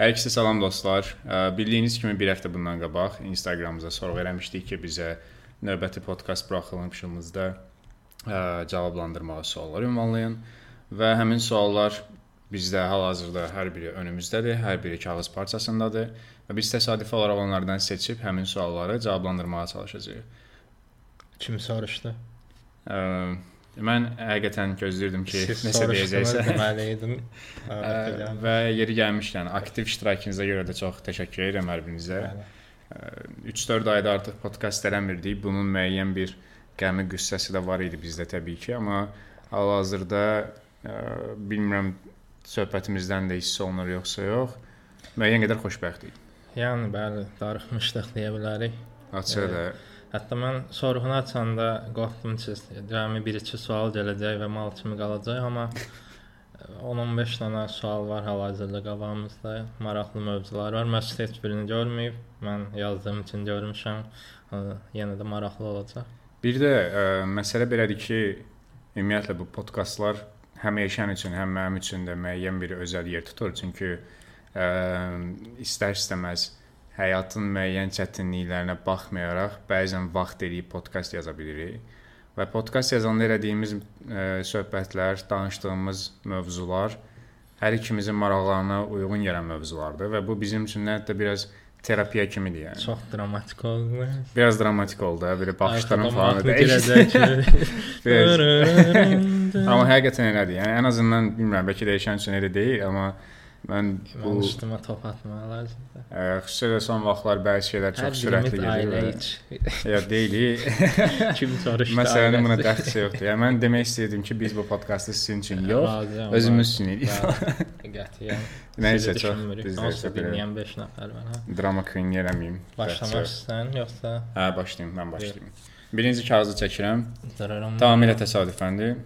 Hər ikisi salam dostlar. Bildiyiniz kimi bir həftə bundan qabaq Instagramımıza sorğu eləmişdik ki, bizə növbəti podkast buraxılışımızda cavablandırmağa suallar ünvanlayın və həmin suallar bizdə hal-hazırda hər biri önümüzdədir, hər biri kağız parçasındadır və biz təsadüfi olaraq onlardan seçib həmin sualları cavablandırmağa çalışacağıq. Kim soruşdu? Mən həqiqətən gözləyirdim ki, Siz nəsə deyəcəksən. Deməli idim. və yeri gəlmişkən aktiv iştirakınıza görə də çox təşəkkür edirəm hər birinizə. 3-4 ayda artıq podkast eləmirdik. Bunun müəyyən bir qəmi qüssəsi də var idi bizdə təbii ki, amma hal-hazırda bilmirəm söhbətimizdən də hiss olunur yoxsa yox. Müəyyən qədər xoşbəxtik. Yəni bəli, darıxmışdıq deyə bilərik. Açıq da. E, Hətta mən sorğunu açanda qorxdum ki, cəmi 1-2 sual gələcək və mal kimi qalacaq, amma 10-15 dənə sual var hal-hazırda qabağımızda. Maraqlı mövzular var. Məsəl heç birini görməyib. Mən yazdığım üçün görmüşəm. Yenə də maraqlı olacaq. Bir də ə, məsələ belədir ki, ümumiyyətlə bu podkastlar həm Eşən üçün, həm mənim üçün də müəyyən bir özəl yer tutur. Çünki ə, istər-istəməz həyatın müəyyən çətinliklərinə baxmayaraq bəzən vaxt eləyib podkast yaza bilirik. Və podkast yazanda elədiyimiz ə, e, söhbətlər, danışdığımız mövzular hər ikimizin maraqlarına uyğun gələn mövzulardır və bu bizim üçün hətta biraz terapiya kimidir yəni. Çox dramatik oldu. Biraz dramatik oldu, belə baxışlarım falan dəyişdi. Amma həqiqətən elədir. Yəni ən azından bilmirəm, bəlkə dəyişən üçün elə deyil, amma Mən bu üstümə top atmaq lazımdır. Ə, xüsusilə son vaxtlar bəzi şeylər çox sürətli gedir. Ya deyil. Kim soruşdu? Məsələnin buna dəxli yoxdur. Yəni mən demək istəyirdim ki, biz bu podkastı sizin üçün yox, özümüz üçün edirik. Qətiyyən. Nəysə çox düzdür. Dinləyən 5 nəfər ha. Drama queen eləməyim. İstəyirsən yoxsa? Hə, başlayım, mən başlayım. Birinci kağızı çəkirəm. Tamamilə təsadüfəndir.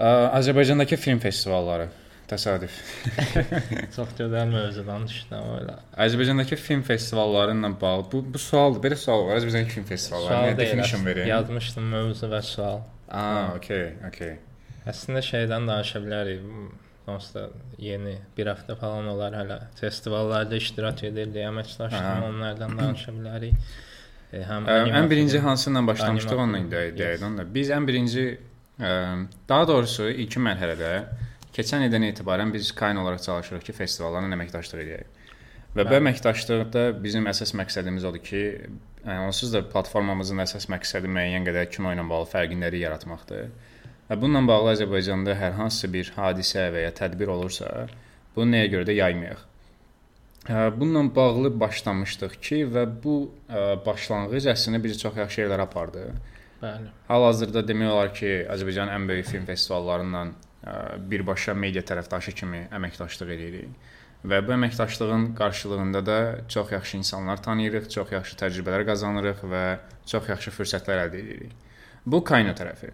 Azərbaycandakı film festivalları. Təsadüf. Çox gözəl mövzudan düşdüm elə. Azərbaycandakı film festivalları ilə bağlı bu bu sualdır. Belə sual var. Azərbaycandakı film festivalları nə definition verin? Yazmışdım mövzu və sual. Aa, okey, okey. Əslində şeydən danışa bilərik. Onsuz yeni bir həftə falan olar hələ festivallarda iştirak edirdik, əməkdaşlıq onlardan danışa bilərik. E, həm ə, ən birinci hansı ilə başlamışdıq onunla deyək onda. Biz ən birinci ə, daha doğrusu ilkin mərhələdə Keçən ildən etibarən biz Kain olaraq çalışırıq ki, festivallarla əməkdaşlıq edək. Və bu əməkdaşlıqda bizim əsas məqsədimiz odur ki, yəni onsuz da platformamızın əsas məqsədi müəyyən qədər kino ilə bağlı fərqinləri yaratmaqdır. Və bununla bağlı Azərbaycanda hər hansı bir hadisə və ya tədbir olursa, bunu nəyə görə də yaymayaq. Bununla bağlı başlamışdıq ki, və bu başlanğıc əslində bizi çox yaxşı yerlərə apardı. Bəli. Hal-hazırda demək olar ki, Azərbaycanın ən böyük film festivallarından birbaşa media tərəfdaşı kimi əməkdaşlıq edirik. Və bu əməkdaşlığın qarşılığında da çox yaxşı insanlar tanıyırıq, çox yaxşı təcrübələr qazanırıq və çox yaxşı fürsətlər əldə edirik. Bu Kayno tərəfi.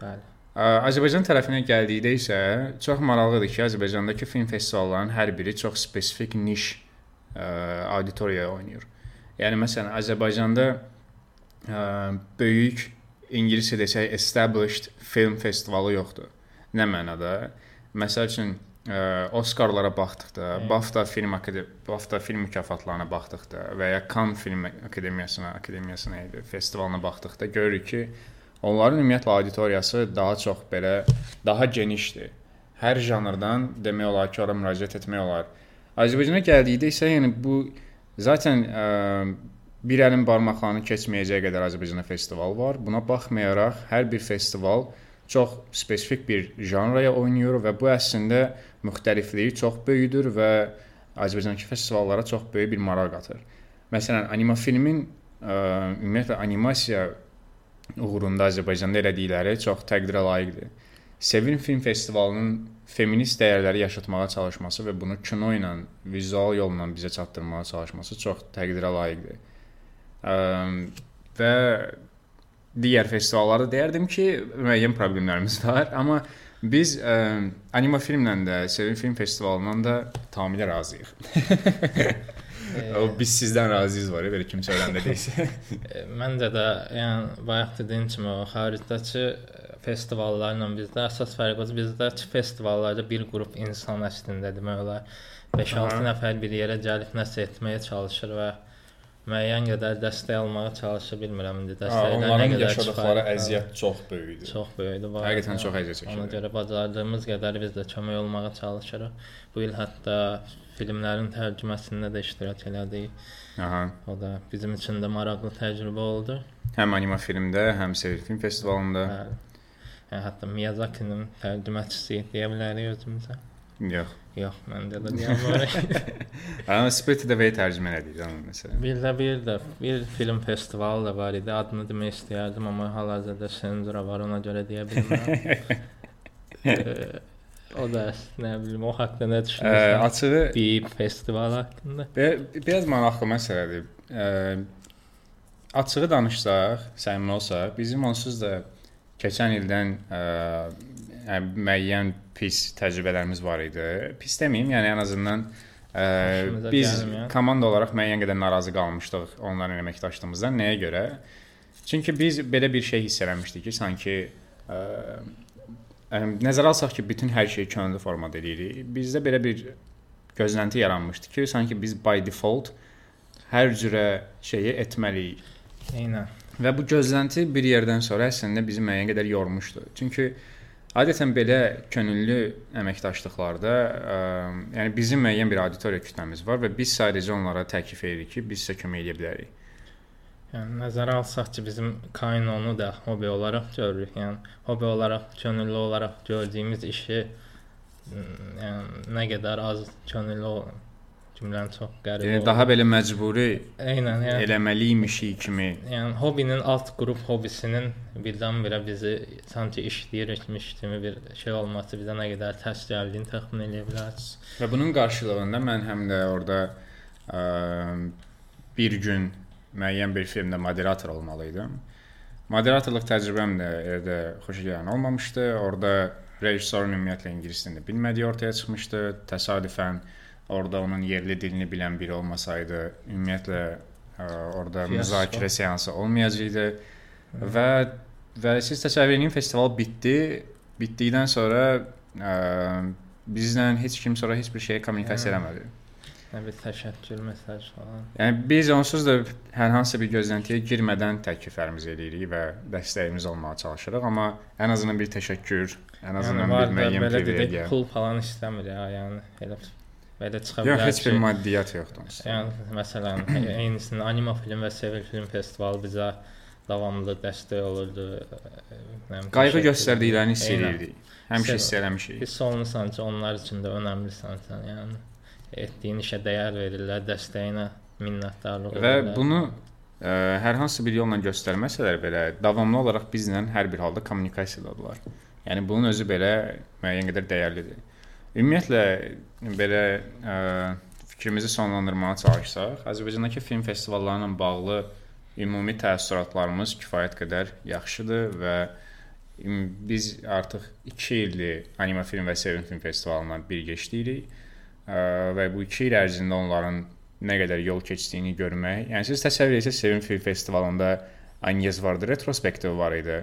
Bəli. Azərbaycan tərəfinə gəldikdə isə çox maraqlıdır ki, Azərbaycandakı film festivallarının hər biri çox spesifik niş auditoriyaya oynayır. Yəni məsələn Azərbaycanda ə, böyük ingiliscə desək established film festivalı yoxdur. Nə mənada? Məsəl üçün ə, Oskarlara baxdıqda, hmm. BAFTA film BAFTA film mükafatlarına baxdıqda və ya Cannes film akademiyasına, akademiyasına idi, festivalına baxdıqda görürük ki, onların ümumiyyətlə auditoriyası daha çox belə daha genişdir. Hər janrdan demək olar ki, ora müraciət etmək olar. Azərbaycana gəldikdə isə yəni bu zaten ə, bir əlin barmaqlarını keçməyəcəyi qədər Azərbaycanda festival var. Buna baxmayaraq hər bir festival çox spesifik bir janraya oynayır və bu əslində müxtəlifliyi çox böyükdür və Azərbaycandakı festivallara çox böyük bir maraq qatır. Məsələn, anima filmin ə, ümumiyyətlə animasiya uğrunda Azərbaycanda elədikləri çox təqdirə layiqdir. Sevin Film Festivalının feminist dəyərləri yaşatmağa çalışması və bunu kino ilə, vizual yolla bizə çatdırmağa çalışması çox təqdirə layiqdir. Ə, və digər festivallarda deyərdim ki, müəyyən problemlərimiz var, amma biz ə, anima filmlə də, Sevin Film Festivalından da tamamilə razıyıq. o biz sizdən razıyıq var, belə kim söyləndə deyilsə. Məncə də, yəni bayaq dediyim kimi xaricdəki festivallarla bizdə əsas fərq odur. Bizdəki festivallarda bir qrup insan əslində demək olar 5-6 Aha. nəfər bir yerə gəlib nəsə etməyə çalışır və müəyyən qədər dəstək almağa çalışır, bilmirəm indi dəstəklər onların kifayət- əziyyət çox böyükdür. çox böyükdür. var. Həqiqətən çox əziyyət Ona çəkirlər. görə bacardığımız qədər biz də kömək olmağa çalışırıq. Bu il hətta filmlərin tərcüməsində də iştirak elədik. Aha. O da bizim üçün də maraqlı təcrübə oldu. Həm anima filmdə, həm Sevil film festivalında. Bəli. Yəni hətta Miyazaki-nin tərcüməçisi deyə bilərik özümüzə. Yox. Yox, məndə də deyə bilərik. Amma Spirited Away tərcümə elədik onu məsələn. bir də bir də bir film festivalı da var idi. Adını demək istəyərdim, amma hal-hazırda senzura var, ona görə deyə bilmirəm. Eee, o da nə bilim, o haqqda nə düşünürsən? açığı Bip festivalı haqqında. Be- biraz maraqlı məsələdir. Ə, açığı danışsaq, səmimi olsaq, bizim onsuz da keçən ildən yəni müəyyən pis təcrübələrimiz var idi. Pis deməyim, yəni ən azından ə, Xoşumuza biz gəlməyən. komanda olaraq müəyyən qədər narazı qalmışdıq onların əməkdaşlığımızdan. Nəyə görə? Çünki biz belə bir şey hiss eləmişdik ki, sanki ə, ə, nəzərə alsaq ki, bütün hər şeyi könüllü formada eləyirik. Bizdə belə bir gözlənti yaranmışdı ki, sanki biz by default hər cürə şeyi etməliyik. Eynən. Və bu gözlənti bir yerdən sonra əslində bizi müəyyən qədər yormuşdu. Çünki adətən belə könüllü əməkdaşlıqlarda, ə, yəni bizim müəyyən bir auditoriya kütləmiz var və biz sadəcə onlara təklif edirik ki, biz sizə kömək edə bilərik. Yəni nəzərə alsaq ki, bizim kaynonu da hobi olaraq görürük. Yəni hobi olaraq, könüllü olaraq gördüyümüz işi yəni nə qədər az könüllü cümləni çox qəribə. Yəni daha belə məcburi Eynən, yəni eləməliymişik kimi. Yəni hobinin alt qrup hobisinin birdən-birə bizi sanki işləyirmiş kimi bir şey olması bizə nə qədər tərs gəldiyini təxmin edə bilərsiniz. Və bunun qarşılığında mən həm də orada ə, bir gün müəyyən bir filmdə moderator olmalı idim. Moderatorluq təcrübəm də yerdə xoşagələn olmamışdı. Orada rejissorun ümumiyyətlə ingilis dilini bilmədiyi ortaya çıxmışdı. Təsadüfən orada onun yerli dilini bilən biri olmasaydı, ümumiyyətlə ə, orada Fiyasko. müzakirə seansı olmayacaqdı. Və və siz təsəvvür edin, festival bitdi. Bitdikdən sonra ə, bizlə heç kim sonra heç bir şeyə kommunikasiya eləmədi. Nə bir təşəkkür mesaj falan. Yəni biz onsuz da hər hansı bir gözləntiyə girmədən təkliflərimizi eləyirik və dəstəyimiz olmağa çalışırıq, amma ən azından bir təşəkkür, ən azından Yəni bir müəyyən belə dedik, privilegiya. pul falan istəmir ya, yəni elə belə çıxa Yox, bilər heç bir maddiyyat yoxdur. Yəni məsələn, eynisini anima film və Sevil film festivalı bizə davamlı dəstək olurdu. Qayğı göstərdiklərini hiss edirdik. Həmişə hiss eləmişik. Hiss olunursan ki, onlar üçün də önəmlisən sən, yəni etdiyin işə dəyər verirlər, dəstəyinə minnətdarlıq Və edirlər. bunu ə, hər hansı bir yolla göstərməsələr belə davamlı olaraq bizlə hər bir halda kommunikasiyadadılar. Yəni bunun özü belə müəyyən qədər dəyərlidir. Ümumiyyətlə belə ə, fikrimizi sonlandırmağa çalışsaq, Azərbaycandakı film festivalları ilə bağlı ümumi təəssüratlarımız kifayət qədər yaxşıdır və biz artıq 2 ildir Anima Film və Sevin Film festivalından birgə işləyirik. Ə, və bu 2 il ərzində onların nə qədər yol keçdiyini görmək. Yəni siz təsəvvür etsəz Sevim Film Festivalında Agnes vardı, retrospektiv var idi.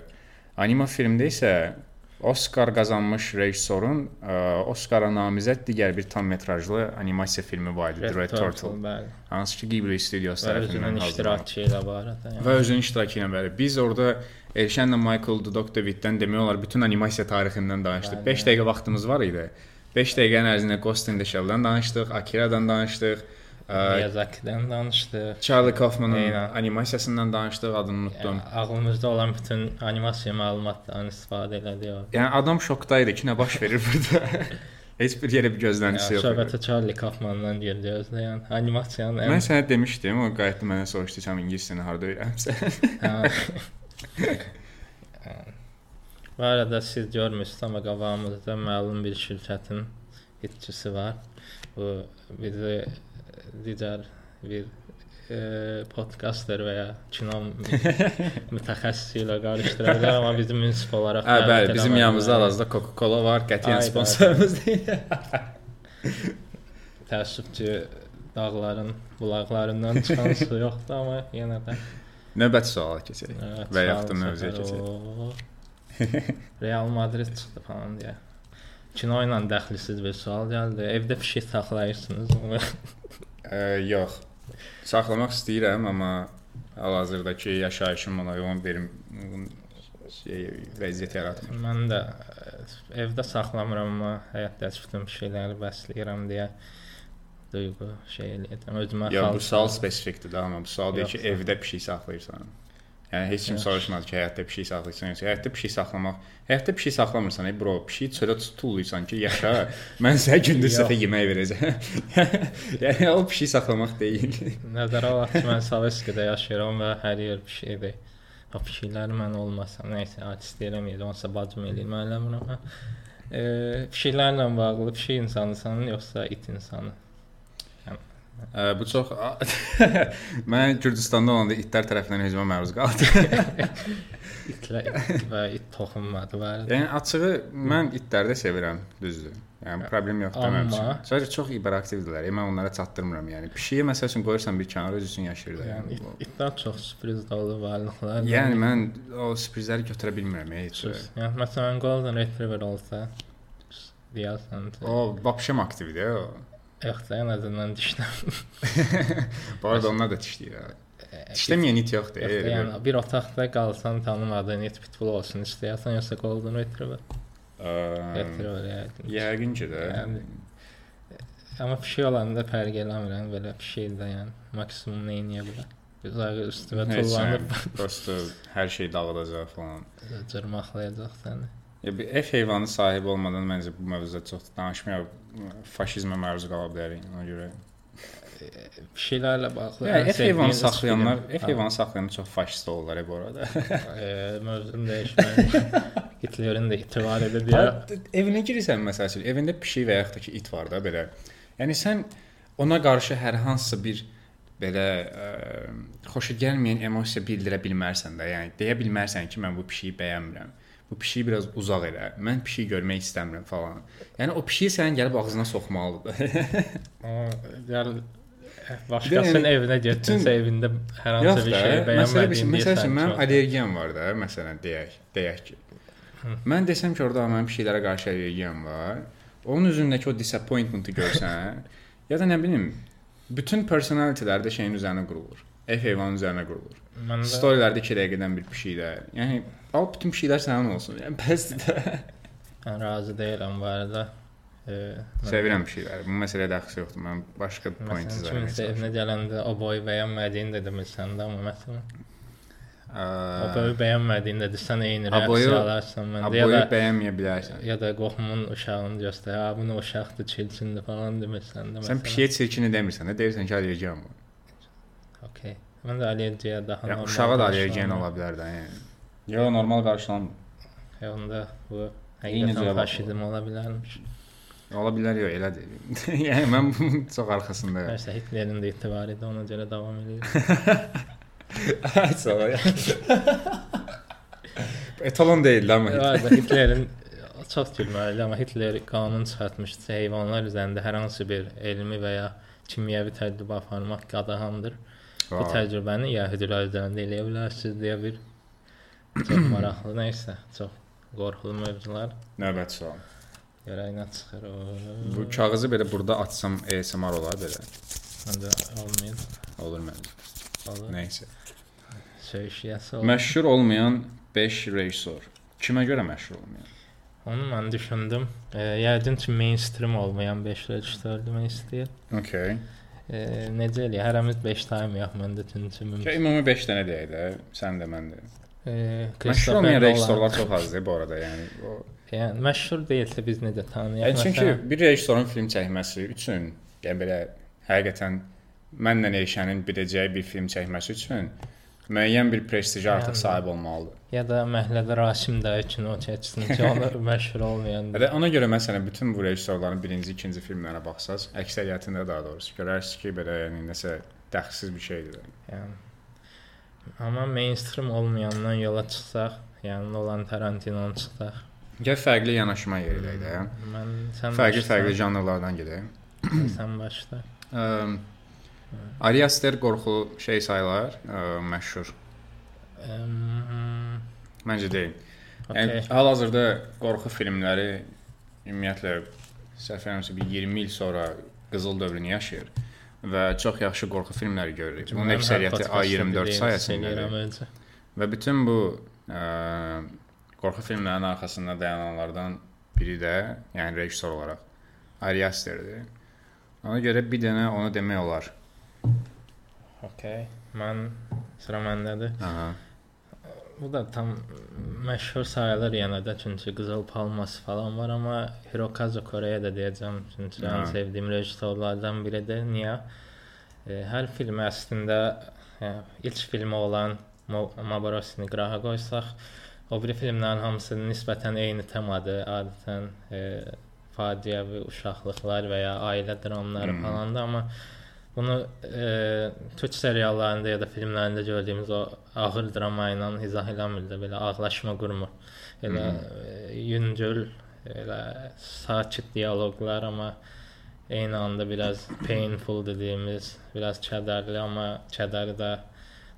Anima filmdə isə Oscar qazanmış rejissorun ə, Oscara namizəd digər bir tam metrajlı animasiya filmi var idi, The Red Turtle. bəli. Hansı ki Ghibli Studios Və tərəfindən iştirakçı ilə var da. Yəni. Və özünün iştirakı ilə bəli. Biz orada Elşənlə Michael Dudok Daviddən demək olar bütün animasiya tarixindən danışdıq. Bəli. 5 dəqiqə vaxtımız var idi. 5 dəqiqənin ərzində Ghost in the Shell-dan danışdıq, Akira-dan danışdıq. Miyazaki-dən danışdıq. Charlie Kaufman'ın Eynən. animasiyasından danışdıq, adını unutdum. Yəni, ağlımızda olan bütün animasiya məlumatlarını istifadə elədik. Yəni adam şokdaydı ki, nə baş verir burada. Heç bir yerə bir gözləntisi yox. idi. söhbətə Charlie Kaufman'dan girdi özdə, yəni animasiyanın Mən ən sənə demişdim, o qayıtdı mənə soruşdu, sən ingilis dilini harda öyrənmisən? Bu arada siz görmüsünüz amma qabağımızda məlum bir şirkətin itçisi var. Bu bizi digər bir e, podcaster və ya kino mütəxəssisi ilə qarışdıracaq amma bizim münsif olaraq Hə, bəli, bizim yanımızda hal-hazırda Coca-Cola var, qətiyyən sponsorumuz deyil. təəssüf ki dağların bulaqlarından çıxan su yoxdur amma yenə də Növbəti suala keçək. Evet, Və yaxud da mövzuya. Oo. Real Madrid çıxdı falan deyə. Kino ilə dəxlisiz bir sual gəldi. Evdə pişik saxlayırsınız? Ə, yox. Saxlamaq istəyirəm, amma hal-hazırdakı yaşayışım ona uyğun verim şey vəziyyət yaratmır. Mən də evdə saxlamıram, amma həyatdakı bütün pişikləri bəsləyirəm deyə duyğu şey eləyirəm. Özümə Ya bu sual spesifikdir də, amma bu sual deyir ki, evdə pişik saxlayırsan. Yəni heç kim Yaxşı. soruşmadı ki, həyatda pişik saxlayırsan yoxsa həyatda pişik saxlamaq. Həyatda pişik saxlamırsan, ey bro, pişiyi çölə tutuluysan ki, yaşa. mən sənə gündüz sətə yemək verəcəm. yəni o pişik saxlamaq deyil. Nəzərə alaq ki, mən Sovetskidə yaşayıram və hər yer pişikdir. O pişiklər mən olmasam, nəysə, artist eləməyəcəm, onsa bacım eləyir, mən eləmirəm. hə. E, pişiklərlə bağlı pişik insanısan yoxsa it insanı? Ə, bu çox mən Gürcüstanda olanda itlər tərəfindən hücuma məruz qaldım. İtlə və it toxunmadı var. yəni açığı mən itləri də sevirəm, düzdür. Yəni problem yoxdur mənim üçün. Sadəcə çox hiperaktivdirlər. Yəni mən onlara çatdırmıram. Yəni pişiyi məsəl üçün qoyursan bir kənara öz üçün yaşayır da. Yəni it, itlər çox sürpriz dolu varlıqlar. yəni mən o sürprizləri götürə bilmirəm heç. Yəni məsələn Golden Retriever olsa deyəsən. O vapşem aktivdir o. Yoxsa ən azından dişləm. Bu arada onlar da dişləyir. Dişləməyən it yoxdur. Yoxdur, yəni bir otaqda qalsan tanımadığın it pitbull olsun istəyirsən yoxsa Golden Retriever? Retriever. Yəqin ki də. Amma pişik olanda fərq eləmirəm belə pişik də yəni maksimum nə edə bilər. Uzağı tullanıb nə, Prosta hər şey dağıdacaq falan. cırmaqlayacaq səni. Ya bir ev heyvanı sahibi olmadan məncə bu mövzuda çox danışmayaq. Faşizmə məruz qala bilərik ona görə. Pişiklərlə bağlı. Ya ən ev heyvanı saxlayanlar, ev heyvanı saxlayanlar çox faşist olurlar e, bu arada. Eee, mövzunu dəyişmək. Hitlerin də itibar edə deyə. Evinə girirsən məsəl üçün, evində pişik və yaxud da ki it var da belə. Yəni sən ona qarşı hər hansısa bir belə ə, xoşa gəlməyən emosiya bildirə bilmərsən də. Yəni deyə bilmərsən ki, mən bu pişiyi bəyənmirəm. Bu pişiyi biraz uzaq elə. Mən pişiyi görmək istəmirəm falan. Yəni o pişiyi sənin gəlib ağzına soxmalıdır. Gəl başqasının Yəni, evinə getdinsə evində hər hansı bir şey məsələ, bəyənmədiyin məsəl üçün mənim allergiyam var da, məsələn deyək, deyək ki. Mən desəm ki, orada mənim pişiklərə qarşı allergiyam var. Onun üzündəki o disappointment-ı görsən, ya da nə bilim, bütün personality-lər də şeyin üzərinə qurulur. Ev heyvanın üzərinə qurulur. Məndə Storylərdə 2 dəqiqədən bir pişiklər. Yəni al bütün pişiklər sənin olsun. Yəni bəsdir də. mən razı deyiləm bu arada. Mən- Sevirəm pişikləri. Bu məsələyə dəxli yoxdur. Mən başqa point Məsələn, izləmək kiminsə evinə gələndə o boyu bəyənmədiyini də demirsən də, amma məsələn, o boyu bəyənmədiyini də desən eyni reaksiya alarsan məndə ya da bəyənməyə bilərsən. ya da qohumun uşağını göstər, ha bunu uşaqdır, çilçindir falan demirsən də Sən pişiyə çirkini demirsən də, deyirsən ki, allergiyam var. Okay. Mən də allergiya daha Yəni normal uşağa da allergiyan ola bilər də, yəni. Yox, normal qarşılanmır. Ya onda bu həqiqətən faşizm ola bilərmiş. Ola bilər yox, elədir. yəni mən bunun çox arxasındayam. Nəysə Hitlerin də etibarı idi, ona görə davam edir. Sağ ol. Etalon deyil amma. Da Hitlerin çox gülməlidir, amma Hitler qanun çıxartmışdı heyvanlar üzərində hər hansı bir elmi və ya kimyəvi təcrübə aparmaq qadağandır. Bu təcrübəni yəhudilər üzərində eləyə bilərsiniz deyə bir çox maraqlı nə isə, çox qorxulu mövzular. Növbəti sual. Görək nə çıxır. O, Bu kağızı belə burada açsam ASMR olar belə. məndə olmayır. Olur məncə. Olur. Nəysə. Söyüşiyəsi olur. Məşhur olmayan 5 rejissor. Kimə görə məşhur olmayan? Onu mən düşündüm. E, yəqin ki, mainstream olmayan 5 rejissor demək istəyir. Okay. E, necə eləyək? Hərəmiz 5 taymayaq məndə tüncü Ya mümkün. ümumi 5 dənə deyək də, sən də mən də. E, Məşhur olmayan rejissorlar çox azdır bu arada, yəni o Yəni məşhur deyilsə biz necə tanıyaq? Yəni çünki bir rejissorun film çəkməsi üçün, yəni belə həqiqətən mənlə Elşənin biləcəyi bir film çəkməsi üçün müəyyən bir prestijə artıq Yəni. sahib olmalıdır. ya da məhəllədə Rasim dayı kino çəksin ki, onu məşhur olmayan. Və ona görə məsələn bütün bu rejissorların birinci, ikinci filmlərinə baxsaz, əksəriyyətində daha doğrusu görərsiniz ki, belə yəni nəsə dəxsiz bir şeydir. Yəni amma mainstream olmayandan yola çıxsaq, yəni Nolan Tarantino çıxsaq. Gəl fərqli yanaşma yeridək də. Mən sən Fərqli başla, fərqli janrlardan gedək. sən başla. Əm, Ari Aster qorxu şey sayılar, ə, məşhur. Əm, Məncə deyil. Yəni Okay. hal-hazırda qorxu filmləri ümumiyyətlə səhv eləmirəmsə bir 20 il sonra qızıl dövrünü yaşayır və çox yaxşı qorxu filmləri görürük. Bunun əksəriyyəti podkastda A24 dediyim sayəsindədir. eləyirəm öncə. Və bütün bu ə, qorxu filmlərinin arxasında dayananlardan biri də, yəni rejissor olaraq Ari Asterdir. Ona görə bir dənə onu demək olar. Okay. Mən sıra məndədir. Aha. Bu da tam məşhur sayılır yenə də çünki Qızıl Palması falan var, amma Hirokazu Koreya da deyəcəm çünki ən sevdiyim rejissorlardan biridir. Niyə? E, hər film əslində e, ilk filmi olan Mabarosini qırağa qoysaq, o biri filmlərin hamısı nisbətən eyni temadır. Adətən e, faciəvi uşaqlıqlar və ya ailə dramları Hmm. falandır, amma bunu e, türk seriallarında ya da filmlərində gördüyümüz o ağır drama ilə izah eləmirlər, belə ağlaşma qurmur. Elə e, yüngül, elə sakit dialoqlar, amma eyni anda biraz painful dediyimiz, biraz kədərli, amma kədəri də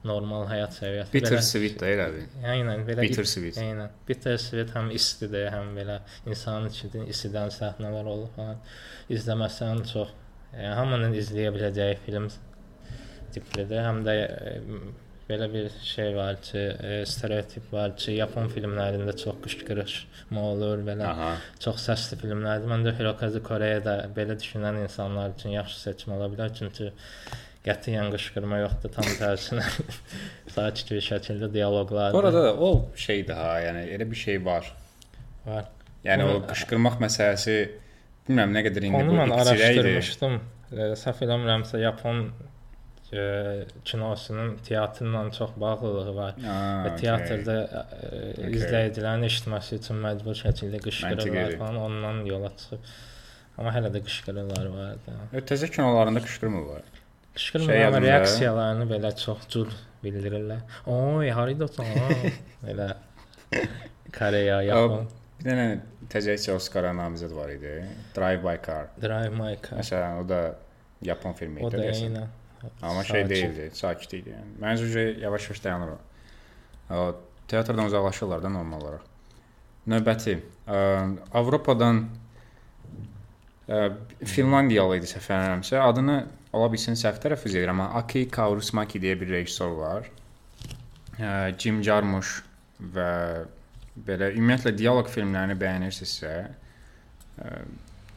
normal həyat səviyyəsi. Bitter Sweet də elədir. Aynen belə Bitter Sweet. Aynen. Bitter Sweet həm istidir, həm belə insanın içində isidən səhnələr olur falan. İzləməsən çox yəni, hamının izləyə biləcəyi film tiplidir. Həm də e, belə bir şey var ki, e, stereotip var ki, Yapon filmlərində çox qışqırışma olur, belə Aha. çox səsli filmlərdir. Məncə Hirokazu Koreya da belə düşünən insanlar üçün yaxşı seçim ola bilər, çünki qətiyyən qışqırma yoxdur, tam tərsinə sakit bir şəkildə dialoqlar Orada da o şeydir ha, yəni elə bir şey var. var. Yəni o Onu- qışqırmaq məsələsi bilmirəm nə qədər indi Onu bu mən iqtidai idi. araşdırmışdım. E, Səhv eləmirəmsə Yapon e, kinosunun teatrla çox bağlılığı var. Aa, Və teatrda e, izləyicilərin eşitməsi üçün məcbur şəkildə qışqırırlar falan, ondan yola çıxıb. Amma hələ də qışqırırlar var. da. okay. Təzə kinolarında qışqırmırlar. Qışqırmır Şey reaksiyalarını belə çox cür bildirirlər. Oy, haridasan? belə Koreya, Yapon, Bir dənə təzə heç Oscar namizəd var idi. Drive by Car. Drive My Car. Məsələn, o da Yapon filmi O idi da deyəsən. eynən. Amma şey Sakit. deyildi, sakit idi yəni. Məncə yavaş-yavaş dayanır o. O teatrdan uzaqlaşırlar da normal olaraq. Növbəti ə, Avropadan ə, Finlandiyalı idi səhv eləmirəmsə, adını ola bilsin səhv tələffüz edirəm, amma Aki Kaurismäki deyə bir rejissor var. Ə, Jim Jarmusch və belə ümumiyyətlə dialoq filmlərini bəyənirsinizsə, ə,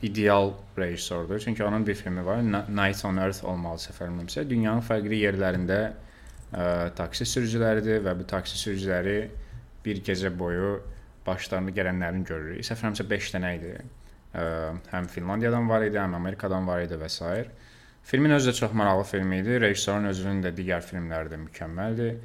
ideal rejissordur. Çünki onun bir filmi var, Night on Earth olmalı səhv eləmirəmsə, dünyanın fərqli yerlərində ə, taksi sürücüləridir və bu taksi sürücüləri bir gecə boyu başlarına gələnlərin görürük. Səhv eləmirəmsə 5 dənə idi. Ə, həm Finlandiyadan var idi, həm Amerikadan var idi və s. Filmin özü də çox maraqlı film idi. Rejissorun özünün də digər filmləri də mükəmməldir.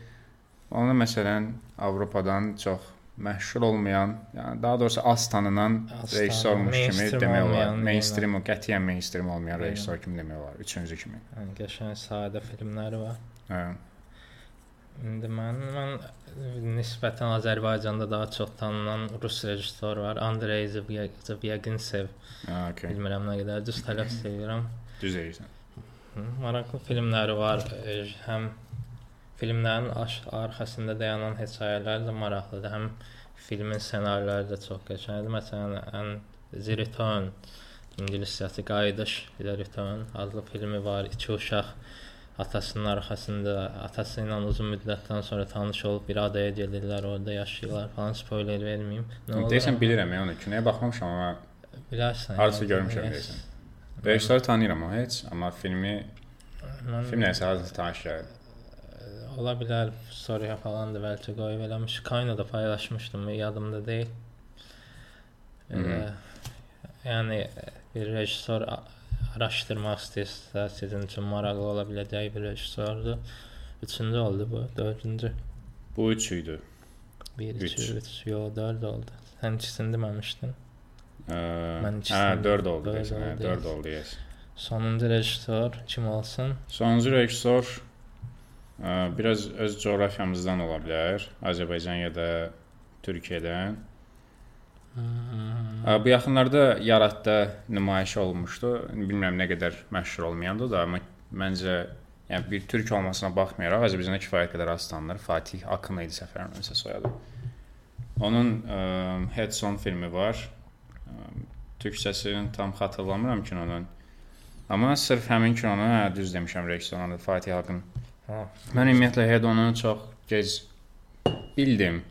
Onu məsələn Avropadan çox məşhur olmayan, yəni daha doğrusu az tanınan rejissormuş kimi demək olar. Mainstream, o qətiyyən mainstream olmayan rejissor kimi demək olar. Üçüncü kimi. Yəni qəşəng sadə filmləri var. Hə. İndi mən mən nisbətən Azərbaycanda daha çox tanınan rus rejissor var. Andrey Zvyagintsev. Ha, okay. Bilmirəm nə qədər düz tələffüz edirəm. Düz deyirsən. Hı, Maraqlı filmləri var. Həm filmlərin arxasında dayanan hekayələr də maraqlıdır. Həm filmin ssenariləri də çox qəşəngdir. Məsələn, ən The Return ingiliscəsi Qayıdış The Return adlı filmi var. İki uşaq atasının arxasında atası ilə uzun müddətdən sonra tanış olub bir adaya gedirlər, orada yaşayırlar falan. Spoiler verməyim. Nə olur? Deyəsən bilirəm ya onu. Kinoya baxmamışam amma Bilərsən. yəni, görmüşəm deyəsən. Rejissoru tanıyıram o heç, amma filmi Mən- film nəsə harsı tanış gəlir. Ola bilər soruya falan da bəlkə qoyub eləmiş. Kaynoda paylaşmışdım, yadımda deyil. Elə, yəni bir rejissor a- araşdırmaq istəyirsə, sizin üçün maraqlı ola biləcəyi bir rejissordur. Üçüncü oldu bu, dördüncü. Bu üç idi. 1 Üç. 2 3 yo 4 oldu. Sən ikisini deməmişdin. Ə, Mən hə, ikisini- 4 oldu dörd deyəsən. Hə, oldu, 4 yes. oldu, yes. Sonuncu rejissor kim olsun? Sonuncu rejissor ə, biraz öz coğrafiyamızdan ola bilər. Azərbaycan ya da Türkiyədən. Ə, Bu yaxınlarda Yaratda nümayiş olmuşdu. Bilmirəm nə qədər məşhur olmayandı da, amma məncə yəni bir türk olmasına baxmayaraq Azərbaycanda kifayət qədər az tanınır. Fatih Akın idi səhv eləmirəmsə soyadı. Onun ə, Headson filmi var. Türkçəsini tam xatırlamıram kinonun. Amma sırf həmin kinonu, hə, düz demişəm, rejissorun Fatih Akın. Ha. Mən ümumiyyətlə Hedonu çox gec bildim.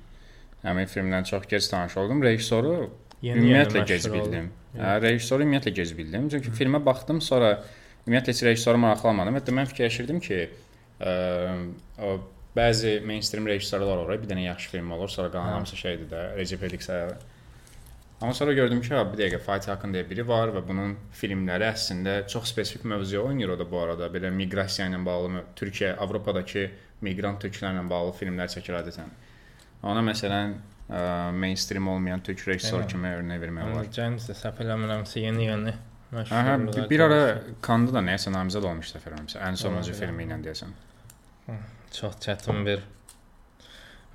Həmin filmdən çox gec tanış oldum. Rejissoru ümumiyyətlə gec bildim. Hə, rejissoru ümumiyyətlə gec bildim. Çünki filmə baxdım, sonra ümumiyyətlə heç rejissoru maraqlanmadım. Hətta mən fikirləşirdim ki, ə, o bəzi mainstream rejissorlar olur, bir dənə yaxşı film olur, sonra qalan Hə. hamısı şeydir də, Recep İvedik sayılır. Amma sonra gördüm ki, ha, bir dəqiqə Fatih Akın deyə biri var və bunun filmləri əslində çox spesifik mövzuya oynayır o da bu arada. Belə miqrasiya ilə bağlı, Türkiyə, Avropadakı miqrant türklərlə bağlı filmlər çəkir adətən. Ona məsələn ə, mainstream olmayan türk rejissor kimi örnək vermək olar. Gəncdir, səhv eləmirəmsə, yeni-yeni Aha, bir, bir ara Kanda da nəyəsə namizəd olmuş səfərəmsə. Ən sonuncu filmi ilə deyəsən. çox çətin bir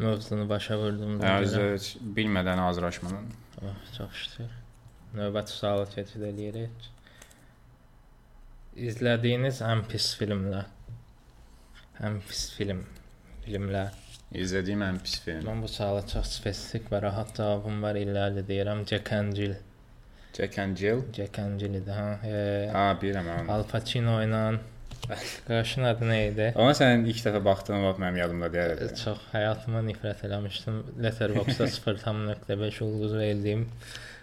mövzunu başa vurdum. Hə, özü bilmədən hazırlaşmadan. Oh, çox şükür. Növbəti suala keçid eləyirik. İzlədiyiniz ən pis filmlər. Ən pis film filmlər. İzlədiyim ən pis film. Mən bu suala çox spesifik və rahat cavabım var. İllərdir deyirəm Jack and Jill. Jack and Jill. Jack and Jill idi ha. E, Ha, bilirəm onu. Al Pacino ilə qarşın adı nə idi? Amma sən ilk dəfə baxdığın vaxt mənim yadımda deyil. Çox həyatıma nifrət eləmişdim. Letterboxd-da 0.5 ulduz verdim.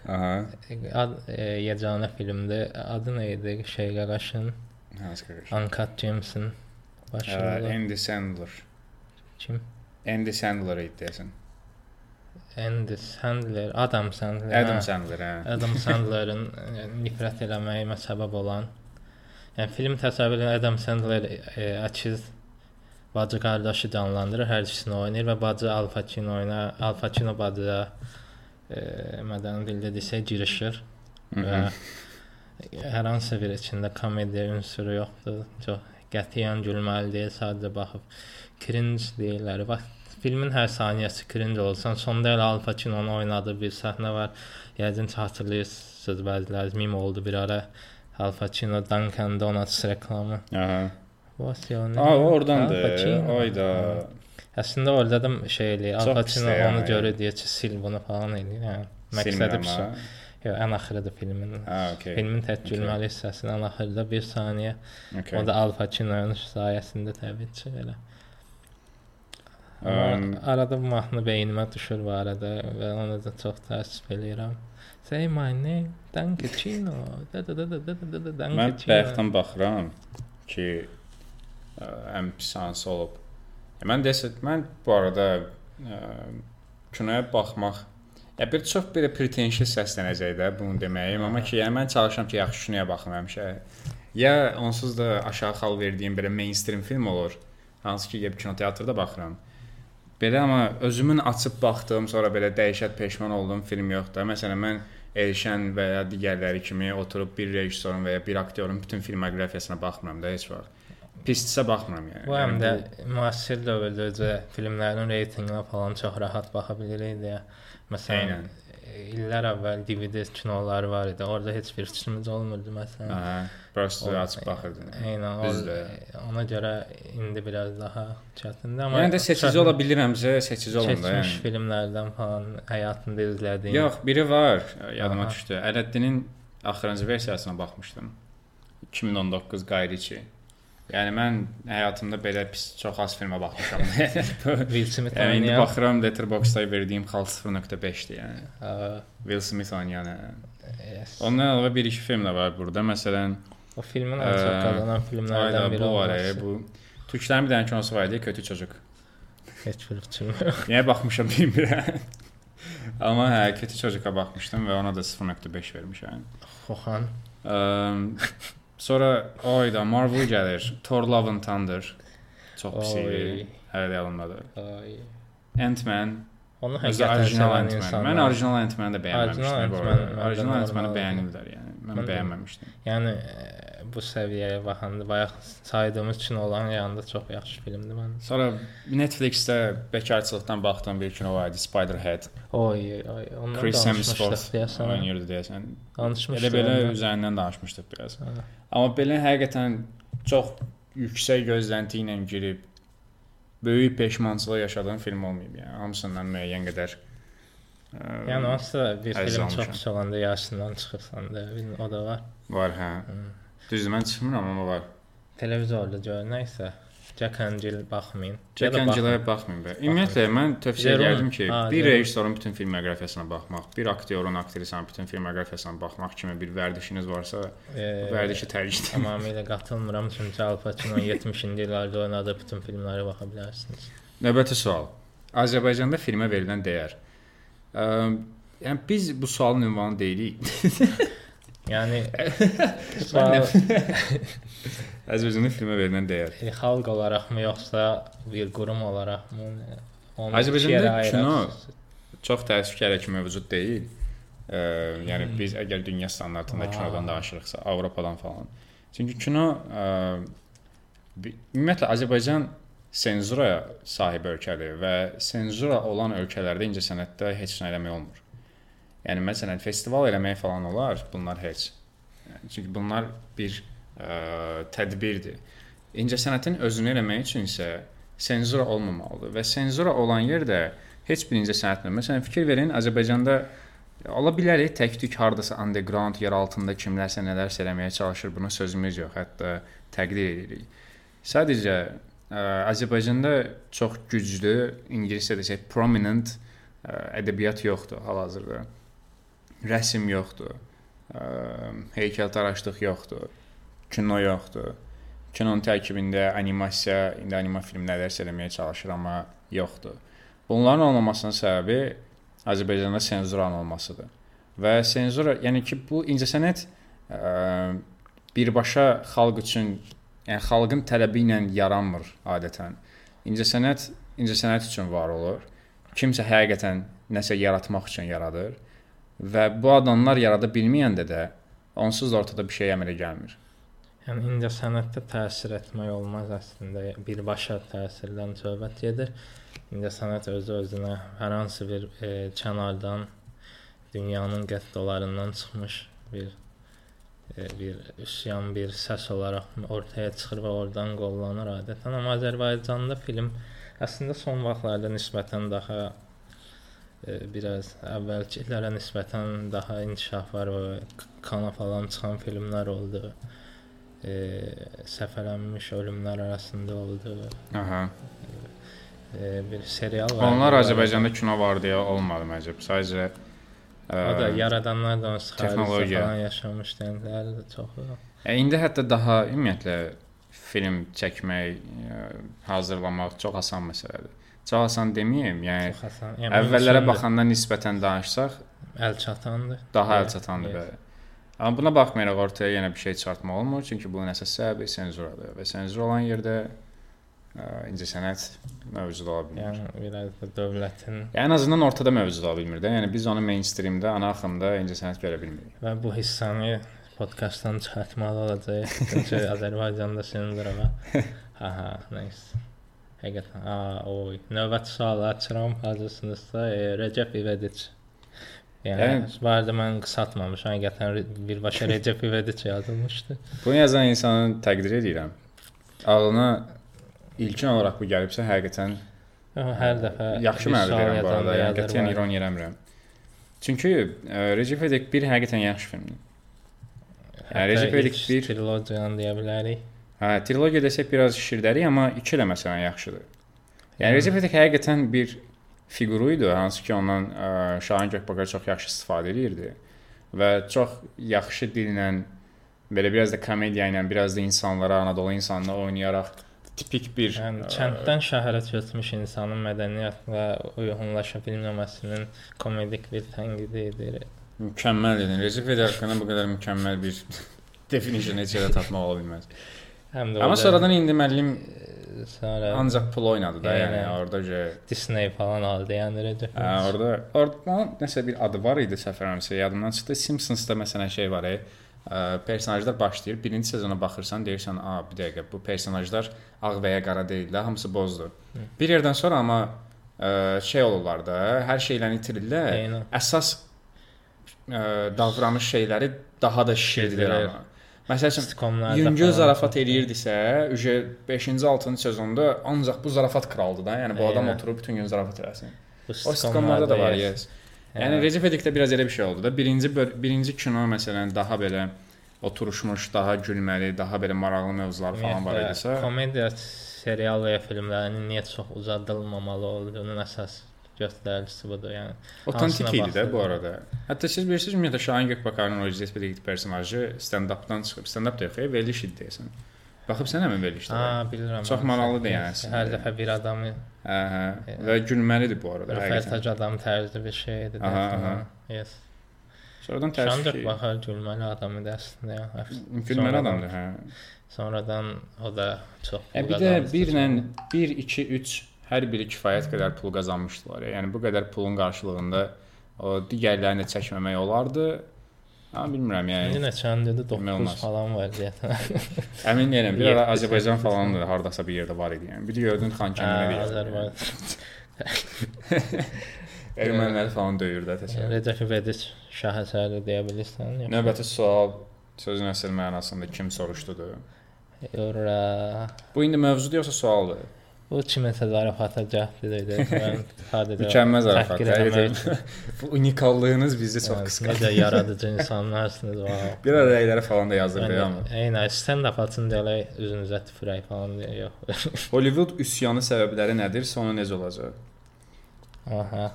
Aha. Ad, e, yeganə filmdir. Adı nə idi? Şey Qaraşın, Hansı qardaş? Uncut James'in Hə, başrolu. Andy Sandler. Kim? Andy Sandler idi deyəsən. Andy Sandler, Adam Sandler. Adam hə. Sandler, hə. Adam Sandler'ın e, nifrət eləməyimə səbəb olan. Yəni film təsəvvür edin Adam Sandler e, əkiz bacı qardaşı canlandırır, hər ikisini oynayır və bacı Al Pacino oyna, Al Pacino bacıya e, mədəni dildə desək girişir və hər hansı bir içində komediya ünsuru yoxdur. Çox qətiyyən gülməli deyil, sadəcə baxıb cringe deyirlər. Bax filmin hər saniyəsi cringe olsan, sonda elə Al Pacino'nun oynadığı bir səhnə var. Yəqin hatırlayırsınız bəziləriniz meme oldu bir ara. Al Pacino Dunkin Donuts reklamı. Aha. What's your name? Aa, o Al oradandır. Pacino. Oyda. Əslində orada da şey eləyir. Al Pacino onu görür deyə ki, sil bunu falan eləyir. Yəni məqsədi. Silmir Yox, ən axırıdır filmin. Ha, okey. Filmin tək gülməli hissəsinin ən axırda bir saniyə. Okay. O da Al Pacino'nun sayəsində təbii ki, elə. Um, arada bu mahnı beynimə düşür bu arada və onu da çox təəssüf eləyirəm. Say my name, Dankachino. Da da da da da da da da Mən Dankachino. bayaqdan baxıram ki ə, ən pis hansı olub. Mən desə mən bu arada ə, kinoya baxmaq ya bir çox belə pretentious səslənəcək də bunu deməyim, amma ki, yəni mən çalışıram ki, yaxşı kinoya baxım həmişə. Ya onsuz da aşağı xal verdiyim belə mainstream film olur, hansı ki, gəlib kinoteatrda baxıram. Belə amma özümün açıb baxdığım, sonra belə dəhşət peşman olduğum film yoxdur. Məsələn, mən Elşən və ya digərləri kimi oturub bir rejissorun və ya bir aktyorun bütün filmoqrafiyasına baxmıram da heç vaxt. Pisdirsə baxmıram yəni. Bu həm Yəni də müasir dövrdə filmlərin reytinqinə falan çox rahat baxa bilirik deyə. Məsələn, Eynən. İllər əvvəl DVD kinoları var idi. Orada heç bir fikrimiz olmurdu məsələn. Aha, prosta açıb baxırdın. Eynən, o, ona görə indi biraz daha çətindir, amma Yəni də seçici ola bilirəmsə, seçici olun da keçmiş yəni. filmlərdən falan həyatında izlədiyin. Yox, biri var, yadıma düşdü. Ələddinin axırıncı versiyasına baxmışdım. 2019 Qayriçi. Yəni mən həyatımda belə pis çox az filmə baxmışam. Will Smith yəni indi oynayan. baxıram Letterboxd-da verdiyim xal 0.5-dir yəni. Aa, Will Smith oynayan. hə. yes. Ondan əlavə bir iki film də var burada. Məsələn, O filmin ən çox Ə, qazanan ayda filmlərdən biri bu var, olması. e, bu Türklərin bir dənə kinosu var idi, Kötü Çocuk. Heç bir fikrim yox. Niyə baxmışam bilmirəm. Amma hə, Kötü Çocuqa baxmışdım və ona da 0.5 vermişəm. Xoxan. Sonra oyda Marvel gəlir. Thor Love and Thunder. Çox pis idi. Hələ də yadımdadır. Ant-Man. Onu həqiqətən orijinal sevən Ant-Man. Mən orijinal Ant-Man-ı da bəyənməmişdim. Orijinal Ant-Man-ı bəyənirlər yəni. Mən Mən bəyənməmişdim. Yəni e, bu səviyyəyə baxanda bayaq saydığımız üçün olan yanında çox yaxşı filmdir mən. Sonra Netflix-də bekarçılıqdan baxdığım bir kino var idi, Spider-Head. Oy, oy, ondan Chris Hemsworth deyəsən. oynayırdı deyəsən. Danışmışdıq. Elə belə ondan. üzərindən danışmışdıq biraz. Hə. Amma belə həqiqətən çox yüksək gözlənti ilə girib böyük peşmançılıq yaşadığım film olmayıb yəni. Hamısından müəyyən qədər Yəni hansısa bir film çox pis olanda yaşından çıxırsan da, o da var. var hə. Düzdür, mən çıxmıram amma var. Televizorda gör nəysə. Jack Jill baxmayın. Jack da Angela baxmayın be. Ümumiyyətlə mən tövsiyə edirdim ki, Ha, bir rejissorun bütün filmoqrafiyasına baxmaq, bir aktyorun, aktrisanın bütün filmoqrafiyasına baxmaq kimi bir vərdişiniz varsa, bu vərdişi tərcih edin. Tamamilə qatılmıram çünki Al Pacino 70-ci illərdə oynadığı bütün filmlərə baxa bilərsiniz. Növbəti sual. Azərbaycanda filmə verilən dəyər. Yəni biz bu sualın ünvanı deyilik. Yəni Azərbaycanda filmə verilən dəyər. e, xalq olaraqmı yoxsa bir qurum olaraqmı? Azərbaycanda kino çox təəssüfkar ki mövcud deyil. Ə, yəni biz əgər dünya standartında Aa. kinodan danışırıqsa, Avropadan falan. Çünki kino ə, ümumiyyətlə Azərbaycan senzuraya sahib ölkədir və senzura olan ölkələrdə incəsənətdə heç nə eləmək olmur. Yəni məsələn festival eləmək falan olar, bunlar heç. Çünki bunlar bir ə, tədbirdir. İncəsənətin özünü eləmək üçün isə senzura olmamalıdır və senzura olan yerdə heç bir incəsənətlə məsələn fikir verin Azərbaycanda ola bilər tək-tük hardasa underground yer altında kimlərsə nələrsə eləməyə çalışır. Buna sözümüz yox, hətta təqdir edirik. Sadəcə Azərbaycanda çox güclü ingiliscə desək prominent ə, ədəbiyyat yoxdur hal-hazırda. Rəsm yoxdur. Ə, heykəltaraşlıq yoxdur. Kino yoxdur. Kinonun tərkibində animasiya, indi anima film nələrsə eləməyə çalışır, amma yoxdur. Bunların olmamasının səbəbi Azərbaycanda senzuranın olmasıdır. Və senzura, yəni ki, bu incəsənət ə, birbaşa xalq üçün, yəni xalqın tələbi ilə yaranmır adətən. İncəsənət incəsənət üçün var olur. Kimsə həqiqətən nəsə yaratmaq üçün yaradır və bu adamlar yarada bilməyəndə də onsuz da ortada bir şey əmələ gəlmir. Yəni incəsənətdə təsir etmək olmaz əslində. Birbaşa təsirdən söhbət gedir. İncəsənət özü özünə hər hansı bir e, kənardan dünyanın gettolarından çıxmış bir bir üsyan, bir səs olaraq ortaya çıxır və oradan qollanır adətən. Amma Azərbaycanda film əslində son vaxtlarda nisbətən daha e, biraz əvvəlkilərə nisbətən daha inkişaf var və kana falan çıxan filmlər oldu. E, səfərlənmiş ölümlər arasında oldu. Aha. E, bir serial var. Onlar Azərbaycanda kino var deyə olmadı məcəb. Sadəcə O da yaradanlar da onsuz texnologiya. falan yaşamış deyənlər də çoxu. indi hətta daha ümumiyyətlə film çəkmək, hazırlamaq çox asan məsələdir. Çox asan deməyim, yəni Çox asan. Yəni əvvəllərə baxanda nisbətən danışsaq əl çatandır. daha əl çatandır bəli. Amma buna baxmayaraq ortaya yenə bir şey çıxartmaq olmur, çünki bunun əsas səbəbi senzuradır və senzur olan yerdə incəsənət mövcud ola bilmir. Yəni, biraz da dövlətin yəni ən azından ortada mövcud ola bilmir də. Yəni biz onu mainstreamdə, ana axında incəsənət görə bilmirik. və bu hissəni podkastdan çıxartmalı olacaq. Çünki Azərbaycanda senzura var. Ha ha, nəysə. Həqiqətən. A, oy. Növbəti sual açıram. Hazırsınızsa, e, Recep İvediç. Yəni, Yəni- bu arada mən qısaltmamışam. Həqiqətən birbaşa Recep İvediç yazılmışdı. Bunu yazan insanı təqdir edirəm. Ağlına ilkin olaraq bu gəlibsə həqiqətən Hər dəfə yaxşı sual deyirəm bu arada. Yəni qətiyyən ironiya eləmirəm. Çünki Recep İvedik bir həqiqətən yaxşı filmdir. Yəni Recep İvedik ilk bir trilogiyanı deyə bilərik. Hə, trilogiya desək biraz şişirdərik, amma 2 ilə məsələn yaxşıdır. Yəni Yəni- Recep İvedik həqiqətən bir fiquru idi, hansı ki ondan ə, Şahin Gökbakar çox yaxşı istifadə edirdi və çox yaxşı dillə belə biraz da komediya ilə, biraz da insanlara, Anadolu insanına oynayaraq tipik bir Yəni ə, kənddən şəhərə köçmüş insanın mədəniyyətlə uyğunlaşa bilməməsinin komedik bir tənqidi edir. mükəmməl dedin. Recep haqqında bu qədər mükəmməl bir definition heç yerdə tapmaq ola bilməz. Həm də Amma sonradan indi müəllim e, sonra ancaq pul oynadı da, yəni Yəni. orada je Disney falan aldı, yəni Recep. Hə, orada orada nəsə bir adı var idi səfərəmsə yadımdan çıxdı. Simpsons-da məsələn şey var, e, ə, personajlar başlayır. Birinci sezona baxırsan, deyirsən, "A, bir dəqiqə, bu personajlar ağ və ya qara deyillər, hamısı bozdur." Bir yerdən sonra amma ə, şey olurlar da, hər şeyləri itirirlər. Eynən. Əsas ə, davranış şeyləri daha da şişirdilir amma. Məsəl üçün Yüngül zarafat eləyirdisə, ücə 5-ci, 6-cı sezonda ancaq bu zarafat kraldır da. Yəni bu adam Eynən. oturub bütün gün zarafat eləsin. O sitcomlarda da var, yes. yes. Yəni Recep İvedikdə biraz elə bir şey oldu da. Birinci birinci kino məsələn daha belə oturuşmuş, daha gülməli, daha belə maraqlı mövzular falan var idisə. komediya serial və ya filmlərinin niyə çox uzadılmamalı olduğunun əsas göstəricisi budur. Yəni Otantik idi də bu arada. Hətta siz bilirsiniz, ümumiyyətlə Şahin Gökbakarın o Recep İvedik personajı stand-updan çıxıb, stand-up deyək, veriliş idi deyəsən. Baxıb sən həmin verilişdə. Ha, bilirəm. Çox maraqlıdır yəni Hər dəfə bir adamı Hə, hə. Və gülməlidir bu arada. röportaj adam tərzli bir şeydir. Aha, aha. Yes. Sonradan təəssüf ki, baxar gülməli adam idi əslində. gülməli Sonradan- adamdır, hə. Sonradan o da çox pul bir də qazanmışdı. 1 ilə 1 2 3 hər biri kifayət qədər pul qazanmışdılar. Yəni bu qədər pulun qarşılığında o digərlərini də çəkməmək olardı. Amma bilmirəm İndi yəni. neçəndir? 9 olmaz. falan var deyəsən. Əmin deyirəm, bir ara Azərbaycan falan da hardasa bir yerdə var idi yəni. Bir gördün Xankənddə. Azərbaycan. Erməniləri falan döyür də təsəvvür. Recep İvedik şah əsəri deyə bilirsən? Növbəti sual sözün əsl mənasında kim soruşdudur? Ura. Bu indi mövzudur yoxsa sualdır? Bu kiməsə zarafata cəhd idi. Mən sadəcə Mükəmməl zarafat. Həqiqətən. Unikallığınız bizi çox qısqandır. Necə yaradıcı insanlarsınız. Bir ara rəyləri falan da yazırdı amma. Eynən stand-up açın deyə üzünüzə tüpürək falan deyə yox. Hollywood üsyanı səbəbləri nədir? Sonu necə olacaq? Aha.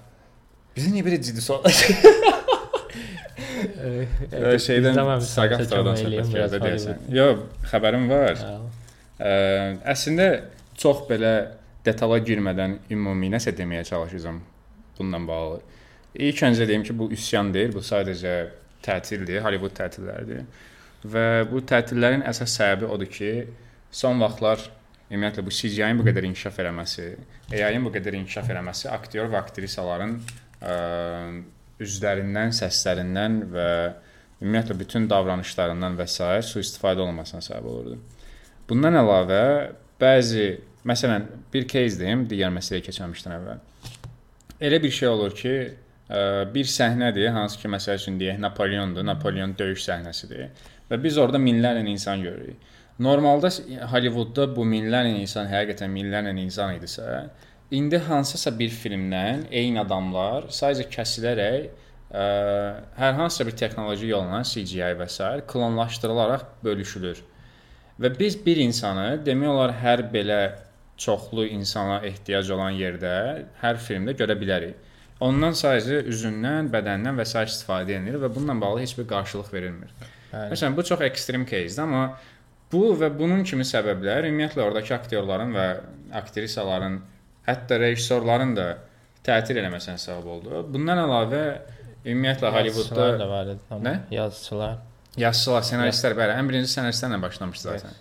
Bizə niyə belə ciddi sual? Şeydən Saqaflardan söhbət gedir. Yox, xəbərim var. Ə, əslində çox belə detala girmədən ümumi nəsə deməyə çalışacağam bununla bağlı. İlk öncə deyim ki, bu üsyan deyil, bu sadəcə tətildir, Hollywood tətilləridir. Və bu tətillərin əsas səbəbi odur ki, son vaxtlar ümumiyyətlə bu CGI-nin bu qədər inkişaf eləməsi, AI-ın bu qədər inkişaf eləməsi aktyor və aktrisaların ə, üzlərindən, səslərindən və ümumiyyətlə bütün davranışlarından və s. sui-istifadə olunmasına səbəb olurdu. Bundan əlavə bəzi məsələn bir case deyim, digər məsələyə keçməmişdən əvvəl. Elə bir şey olur ki, ə, bir səhnədir, hansı ki, məsəl üçün deyək Napoleondur, Napoleon döyüş səhnəsidir və biz orada minlərlə insan görürük. Normalda Hollywoodda bu minlərlə insan həqiqətən minlərlə insan idisə, indi hansısa bir filmdən eyni adamlar sadəcə kəsilərək ə, hər hansısa bir texnoloji yolla CGI və s. klonlaşdırılaraq bölüşülür. Və biz bir insanı demək olar hər belə çoxlu insana ehtiyac olan yerdə hər filmdə görə bilərik. Ondan sadəcə üzündən, bədəndən və s. istifadə edilir və bununla bağlı heç bir qarşılıq verilmir. Bəli. Məsələn, bu çox ekstrem кейsdir, amma bu və bunun kimi səbəblər ümumiyyətlə oradakı aktyorların və aktrisaların, hətta rejissorların da tətil eləməsinə səbəb oldu. Bundan əlavə ümumiyyətlə Hollywoodda da var idi. Tamam. Nə? Yazıçılar. Yazıçılar, ssenaristlər bəli, ən birinci ssenaristlərlə başlamışdı zaten.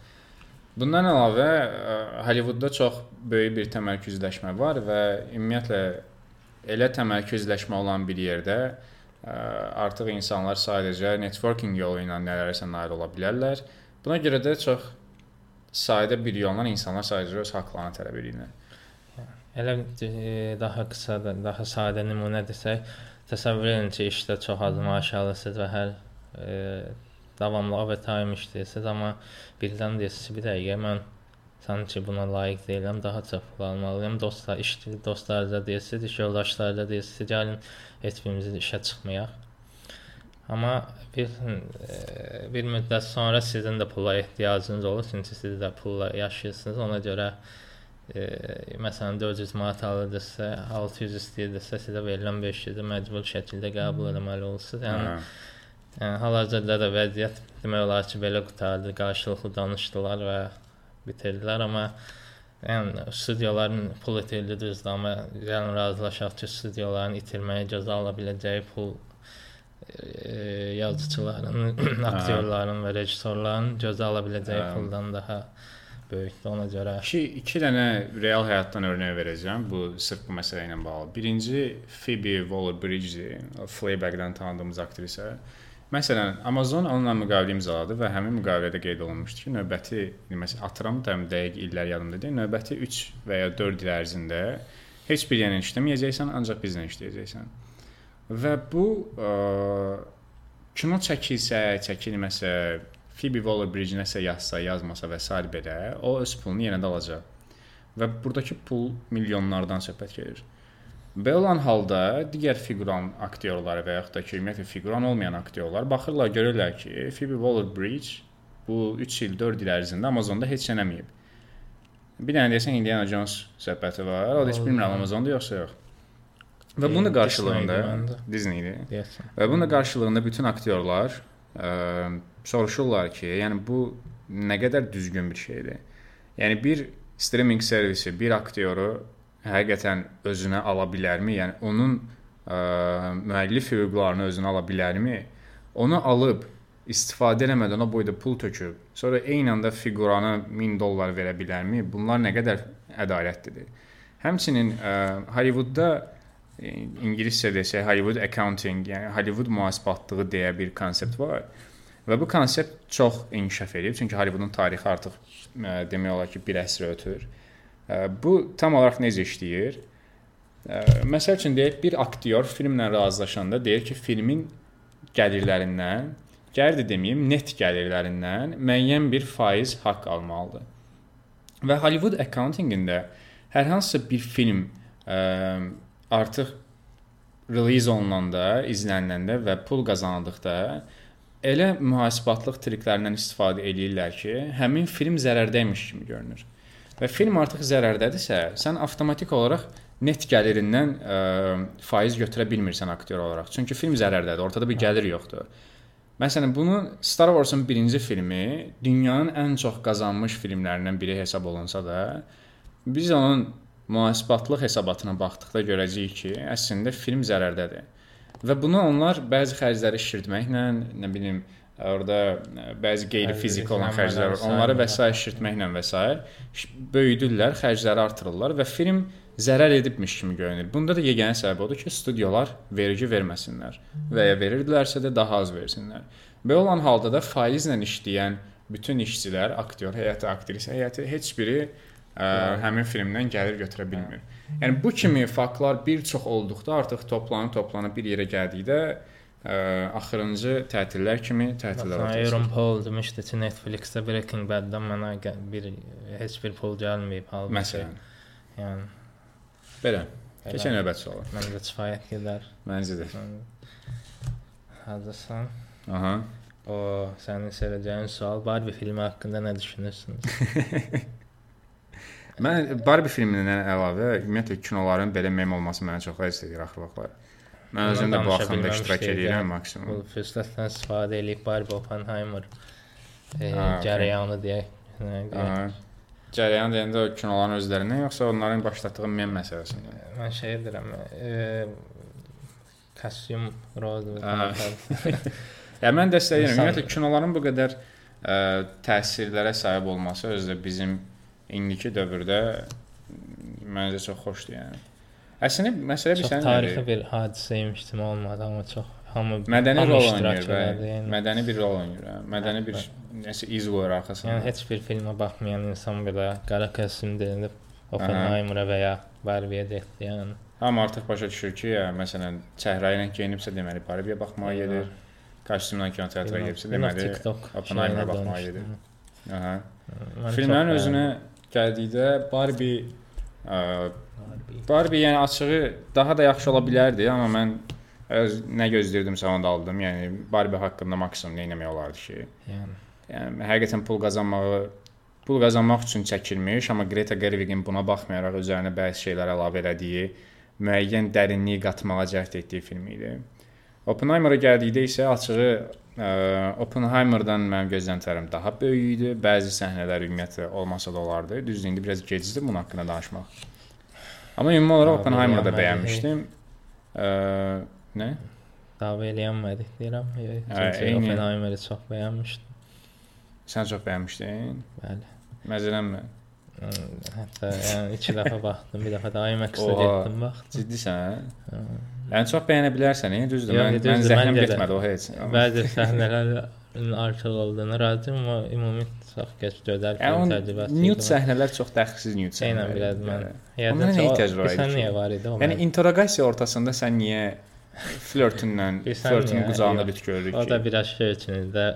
Bundan əlavə ə, Hollywoodda çox böyük bir təmərküzləşmə var və ümumiyyətlə elə təmərküzləşmə olan bir yerdə ə, artıq insanlar sadəcə networking yolu ilə nələrsə nail ola bilərlər. Buna görə də çox sadə bir yolla insanlar sadəcə öz haqqlarını tələb edirlər. Elə e, daha qısa da, daha sadə nümunə desək, təsəvvür edin ki, işdə çox az maaş alırsınız və hər e, davamlı overtime işləyirsiniz, amma birdən deyirsiniz ki, bir dəqiqə mən sanki buna layiq deyiləm, daha çox pul almalıyam. Dostlar, iş dostlarınıza deyirsiniz, iş yoldaşlarınıza deyirsiniz, gəlin heç birimiz işə çıxmayaq. Amma bir bir müddət sonra sizin də pula ehtiyacınız olur, çünki siz də pulla yaşayırsınız. Ona görə e, məsələn 400 manat alırdınızsa, 600 istəyirdisə, sizə verilən 500-ü məcbur şəkildə qəbul etməli olursunuz. Yəni, Hə. Yəni hal-hazırda da vəziyyət demək olar ki, belə qutardı. Qarşılıqlı danışdılar və bitirdilər, amma yəni studiyaların pul itirdi düzdür, amma gəlin razılaşaq ki, studiyaların itirməyə gözə ala biləcəyi pul e, yazıçıların, aktyorların və rejissorların gözə ala biləcəyi Hə. puldan daha böyükdür ona görə. İki, iki dənə real həyatdan örnək verəcəm bu sırf bu məsələ ilə bağlı. Birinci Phoebe Waller-Bridge, Fleabag-dan tanıdığımız aktrisa. Məsələn, Amazon onunla müqavilə imzaladı və həmin müqavilədə qeyd olunmuşdu ki, növbəti, məsələn, atıram da dəqiq illər yadımda deyil, növbəti 3 və ya 4 il ərzində heç bir yerlə işləməyəcəksən, ancaq bizlə işləyəcəksən. Və bu ə, kino çəkilsə, çəkilməsə, Phoebe Waller-Bridge nəsə yazsa, yazmasa və s. belə, o öz pulunu yenə də alacaq. Və burdakı pul milyonlardan söhbət gedir. Belə olan halda digər figuran aktyorları və yaxud da ki, ümumiyyətlə figuran olmayan aktyorlar baxırlar, görürlər ki, Phoebe Waller-Bridge bu 3 il, 4 il ərzində Amazonda heç nə eləməyib. Bir dənə desən Indiana Jones söhbəti var. O da heç bilmirəm Amazonda yoxsa yox. Və bunun da qarşılığında Disney-dir. Deyəsən. Və bunun da qarşılığında bütün aktyorlar ə, soruşurlar ki, yəni bu nə qədər düzgün bir şeydir. Yəni bir streaming servisi bir aktyoru həqiqətən özünə ala bilərmi? Yəni onun ə, müəllif hüquqlarını özünə ala bilərmi? Onu alıb istifadə etmədən o boyda pul töküb, sonra eyni anda fiquranı 1000 dollar verə bilərmi? Bunlar nə qədər ədalətlidir? Həmçinin ə, Hollywoodda ə, ingiliscə desək Hollywood accounting, yəni Hollywood mühasibatlığı deyə bir konsept var. Və bu konsept çox inkişaf edib, çünki Hollywoodun tarixi artıq ə, demək olar ki, bir əsr ötür. Ə, bu tam olaraq necə işləyir? Məsəl üçün deyək, bir aktyor filmlə razılaşanda deyir ki, filmin gəlirlərindən, gəlir də deməyim, net gəlirlərindən müəyyən bir faiz haqq almalıdır. Və Hollywood accountingində hər hansısa bir film ə, artıq release olunanda, izləniləndə və pul qazanıldıqda elə mühasibatlıq triklərindən istifadə eləyirlər ki, həmin film zərərdəymiş kimi görünür. Və film artıq zərərdədirsə, sən avtomatik olaraq net gəlirindən ə, faiz götürə bilmirsən aktyor olaraq. Çünki film zərərdədir, ortada bir gəlir yoxdur. Məsələn, bunu Star Wars-un birinci filmi dünyanın ən çox qazanmış filmlərindən biri hesab olunsa da, biz onun mühasibatlıq hesabatına baxdıqda görəcəyik ki, əslində film zərərdədir. Və bunu onlar bəzi xərcləri şişirtməklə, nə bilim, orada bəzi qeyri-fiziki olan xərclər var. Onları vəsait şişirtməklə və s. böyüdürlər, xərcləri artırırlar və film zərər edibmiş kimi görünür. Bunda da yeganə səbəb odur ki, studiolar vergi verməsinlər və ya verirdilərsə də daha az versinlər. Belə olan halda da faizlə işləyən bütün işçilər, aktyor heyəti, aktrisa heyəti heç biri ə, həmin filmdən gəlir götürə bilmir. Yəni bu kimi faktlar bir çox olduqda artıq toplanıb toplanıb bir yerə gəldikdə ə, axırıncı tətillər kimi tətillər Məsələn, Aaron Paul demişdi ki, Netflix-də Breaking Bad-dan mənə bir heç bir pul gəlməyib halbuki. Məsələn, Yəni belə. Belə. Keçən növbət sualı. məncə kifayət qədər. Məncə də. Hazırsan? Aha. O sənin sevəcəyin sual Barbie filmi haqqında nə düşünürsünüz? Mən Barbie filmindən əlavə ümumiyyətlə kinoların belə mem olması mənə çox əziz edir axır vaxtlar. Mən özüm də bu axında iştirak edirəm yəni. Bu maksimum. fürsətdən istifadə edib Barbie Oppenheimer e, cərəyanı deyək. Cərəyan deyəndə o kinoların özlərindən yoxsa onların başlatdığı mem məsələsindən? Mən şey edirəm. E, kostyum rol. Aha. Ya mən dəstəkləyirəm. Ümumiyyətlə kinoların bu qədər ə, təsirlərə sahib olması özü də bizim indiki dövrdə məncə çox xoşdur yəni. Əslində məsələ Çox bilirsən tarixi bir hadisəymiş kimi olmadı, amma çox hamı Mədəni rol oynayır və yəni. mədəni bir rol oynayır. hə. Mədəni bir nəsə iz qoyur arxasında. Yəni heç bir filmə baxmayan insan belə qara kostyum deyilib Oppenheimer-a və ya Barbie-yə getdi, yəni. Hamı artıq başa düşür ki, ya, məsələn, çəhrayı ilə geyinibsə deməli Barbie-yə baxmağa gedir. Kostyumla kinoteatra gedibsə deməli şeyinə baxmağa gedir. Aha. Filmlərin özünə gəldikdə Barbie Barbie yəni açığı daha da yaxşı ola bilərdi, amma mən öz nə gözləyirdimsə onu da aldım. Yəni Barbie haqqında maksimum nə etmək olardı ki? Yəni Yəni həqiqətən pul qazanmağı pul qazanmaq üçün çəkilmiş, amma Greta Gerwig-in buna baxmayaraq üzərinə bəzi şeylər əlavə elədiyi, müəyyən dərinlik qatmağa cəhd etdiyi film idi. Oppenheimer-a gəldikdə isə açığı ə, Oppenheimer-dan mənim gözləntilərim daha böyük idi. Bəzi səhnələr ümumiyyətlə olmasa da olardı. Düzdür, indi biraz gecikdir bunun haqqında danışmaq. Amma ümumi olaraq Oppenheimer-ı da bəyənmişdim. Ə, nə? dava eləyənmədik deyirəm. Çünki. Oppenheimer-i çox bəyənmişdim. Sən çox bəyənmişdin? Bəli. Məzələnmə. Hətta yəni 2 dəfə baxdım, bir dəfə də IMAX-da Oha. getdim baxdım. Ciddisən? Hə. Yəni çox bəyənə bilərsən, e? düzdür. Yox, Mən düzdür, mən zəhləm də. getmədi o heç. Bəzi səhnələrin artıq olduğunu razıyam, amma ümumi çox keç gözəl təcrübəsi. nude səhnələr çox dəxilsiz Eynən səhnələr. biraz mən. Yəni, nə ehtiyac var idi Sən ki? niyə var idi o? yəni interroqasiya ortasında sən niyə flörtünlə, niyə? qucağında bit görürük O da ki? biraz şey içinizdə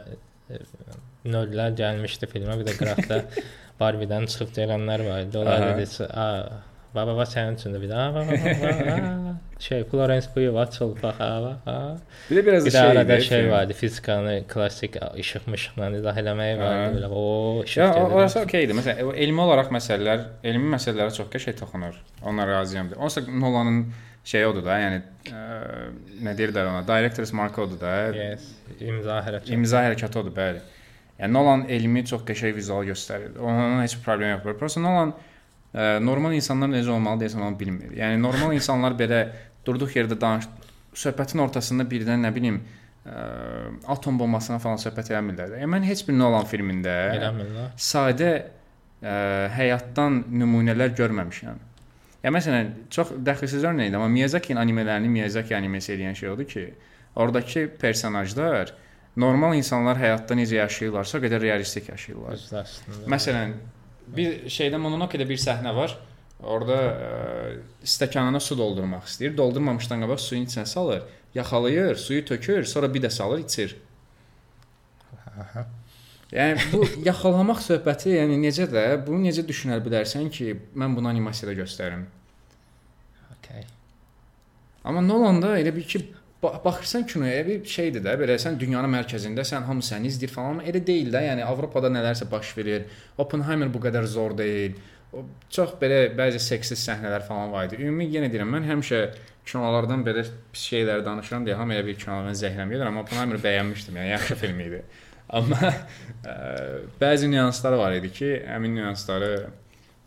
nöller gəlmişdi filmə, bir də qıraqda Barbie-dən çıxıb gələnlər var idi. Onlar dedi ki, "A, Baba va sənin üçün də bir daha. Va, va, va. Şey Florence Pugh var, çılpaq hava. Bir də biraz Bir şey arada idi, şey vardı, fizikanı klassik işıq-mışıqla izah eləməyi vardı. Belə o işıq Ya orası okeydir. Məsələn, elmi olaraq məsələlər, elmi məsələlərə çox qəşəng toxunur. Onlara razıyam. Onsa Nolanın şeyi odur da, yəni ə, nə deyirlər ona? Director's mark odur da. Yes, imza hərəkəti. İmza hərəkəti odur, bəli. Yəni Nolan elmi çox qəşəng vizual göstərir. Onunla heç bir problem yoxdur. Prosta Nolan normal insanlar necə olmalı desən onu bilmir. Yəni normal insanlar belə durduq yerdə danış söhbətin ortasında birdən nə bilim ə, atom bombasına falan söhbət eləmirlər. Yəni mən heç bir Nolan filmində Eləmirlər. sadə ə, həyatdan nümunələr görməmişəm. Ya məsələn, çox dəxilsiz örnəkdir, amma Miyazaki-nin animələrini Miyazaki animesi edən şey odur ki, oradakı personajlar normal insanlar həyatda necə yaşayırlarsa, o qədər realistik yaşayırlar. Məsələn, bir şeydə Mononoke-də bir səhnə var. Orda ə, stəkanına su doldurmaq istəyir. Doldurmamışdan qabaq suyun içinə salır, yaxalayır, suyu tökür, sonra bir də salır, içir. Yəni bu yaxalamaq söhbəti, yəni necə də, bunu necə düşünə bilərsən ki, mən bunu animasiyada göstərim. Okay. Amma Nolan-da elə bir ki baxırsan kinoya bir şeydir də, belə sən dünyanın mərkəzindəsən, hamı səni izləyir falan, elə deyil də. Yəni Avropada nələrsə baş verir. Oppenheimer bu qədər zor deyil. O çox belə bəzi seksiz səhnələr falan var idi. Ümumi yenə deyirəm, mən həmişə kinolardan belə pis şeylər danışıram deyə hamı elə bir kinolardan zəhləm gedir, amma Oppenheimer bəyənmişdim. Yəni yaxşı film idi. Amma ə, bəzi nüanslar var idi ki, həmin nüansları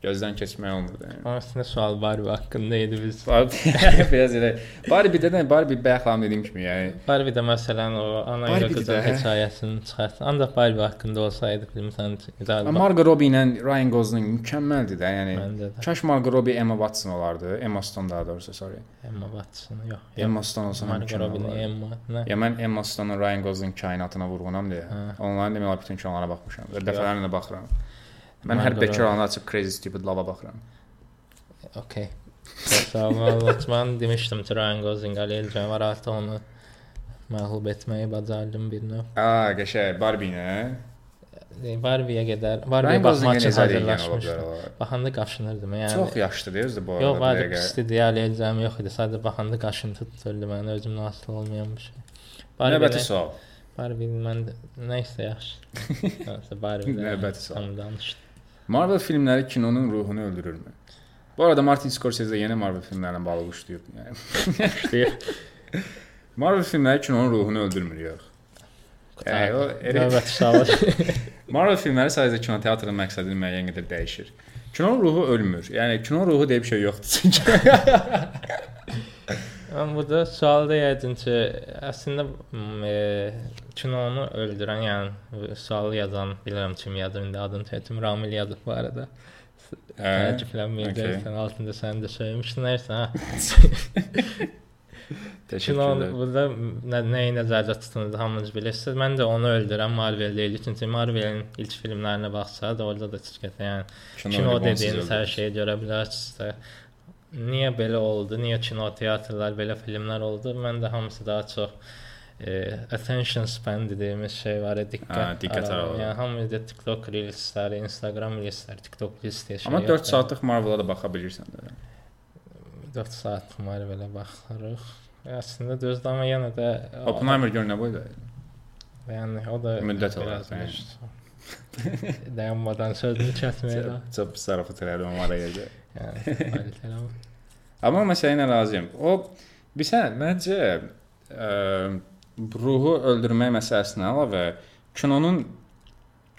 gözdən keçmək olmurdu. Yəni. Əslində sual Barbie haqqında idi biz. Barbie biraz elə Barbie-də də Barbie bayaqlam dediyim kimi, yəni Barbie-də məsələn o ana ilə qızın də- hekayəsini çıxartdı. Ancaq Barbie haqqında olsaydı üçün ideal. Margot Robbie ilə Ryan Gosling mükəmməldir də, yəni. Də. Kaş Margot Robbie Emma Watson olardı. Emma Stone daha doğrusu, sorry. Emma Watson yox. Emma Stone olsa Margot Robbie. Emma. Nə? Ya mən Emma Stone-un Ryan Gosling kainatına vurğunam deyə. Onların demək olar bütün kinolara baxmışam dəfələrlə baxıram. Mən hər olanda açıb Crazy Stupid Love-a baxıram. Okay. Çox sağ ol. Məlumat. Mən demişdim ki, Ryan Gosling eləyəcəm artıq onu məğlub etməyi bacardım bir növ. A, qəşəng Barbie ilə. Barbie-yə gedər. Barbie Ryan baxmaq üçün hazırlaşmışdım. Baxanda qaşınırdım. Yəni Çox yaşlıdır özü bu arada. Yox, var dəqiqə. istidiya eləyəcəm yox idi. Sadəcə baxanda qaşıntı tuturdu məni özümdən asılı olmayan bir şey. Növbəti sual. Barbie mən nə isə yaxşı. Barbie. Növbəti sual. Tam danışdı. Marvel filmləri kinonun ruhunu öldürürmü? Bu arada Martin Scorsese yenə Marvel filmlərindən balıq uçlayıb. Yəni. Marvel filmləri kinonun ruhunu öldürmür yox. Yəni, o Növbəti sual. Marvel filmləri sadəcə kinoteatrın məqsədini müəyyən qədər dəyişir. Kinonun ruhu ölmür. Yəni kinonun ruhu deyə bir şey yoxdur çünki. Amma burada sual deyəcəm ki, əslində m, e, kinonu öldürən, yəni sualı yazan, bilirəm kim yazır, indi adını tətim Ramil yazıb bu arada. Hə, Təəccüblənməyəcəksən, altında sən də söyləmişdin, nəysə. Kino Təşəkkürlər. burada nə, nəyi nəzərdə tutulur hamınız bilirsiniz. Mən də onu öldürən Marvel deyil. Çünki Marvelin ilk filmlərinə baxsaq, orada da çıxır. Yəni kino ribonsuz dediyiniz hər şeyi görə bilərsiniz də. Niyə belə oldu? Niyə kino teatrlar belə filmlər oldu? Mən də hamısı daha çox e, attention span dediyimiz şey var, diqqət. Hə, diqqət arağı. Yəni hamı da TikTok reelsləri, Instagram reelsləri, TikTok reels deyə şey. Amma yoxdur. 4 saatlıq Marvela da baxa bilirsən də. 4 saat Marvelə baxırıq. Əslində düzdür, amma yenə də Oppenheimer gör nə boyda. Yəni o da Müddət olaraq, dayanmadan sözünü kəsməyə. Çox pis zarafat elədim amma araya. Yəni. Amma məsələ ilə razıyam. O bilsən, məncə ə, ruhu öldürmək məsələsinə əlavə kinonun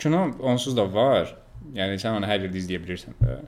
kino onsuz da var. Yəni sən onu hər yerdə izləyə bilirsən də.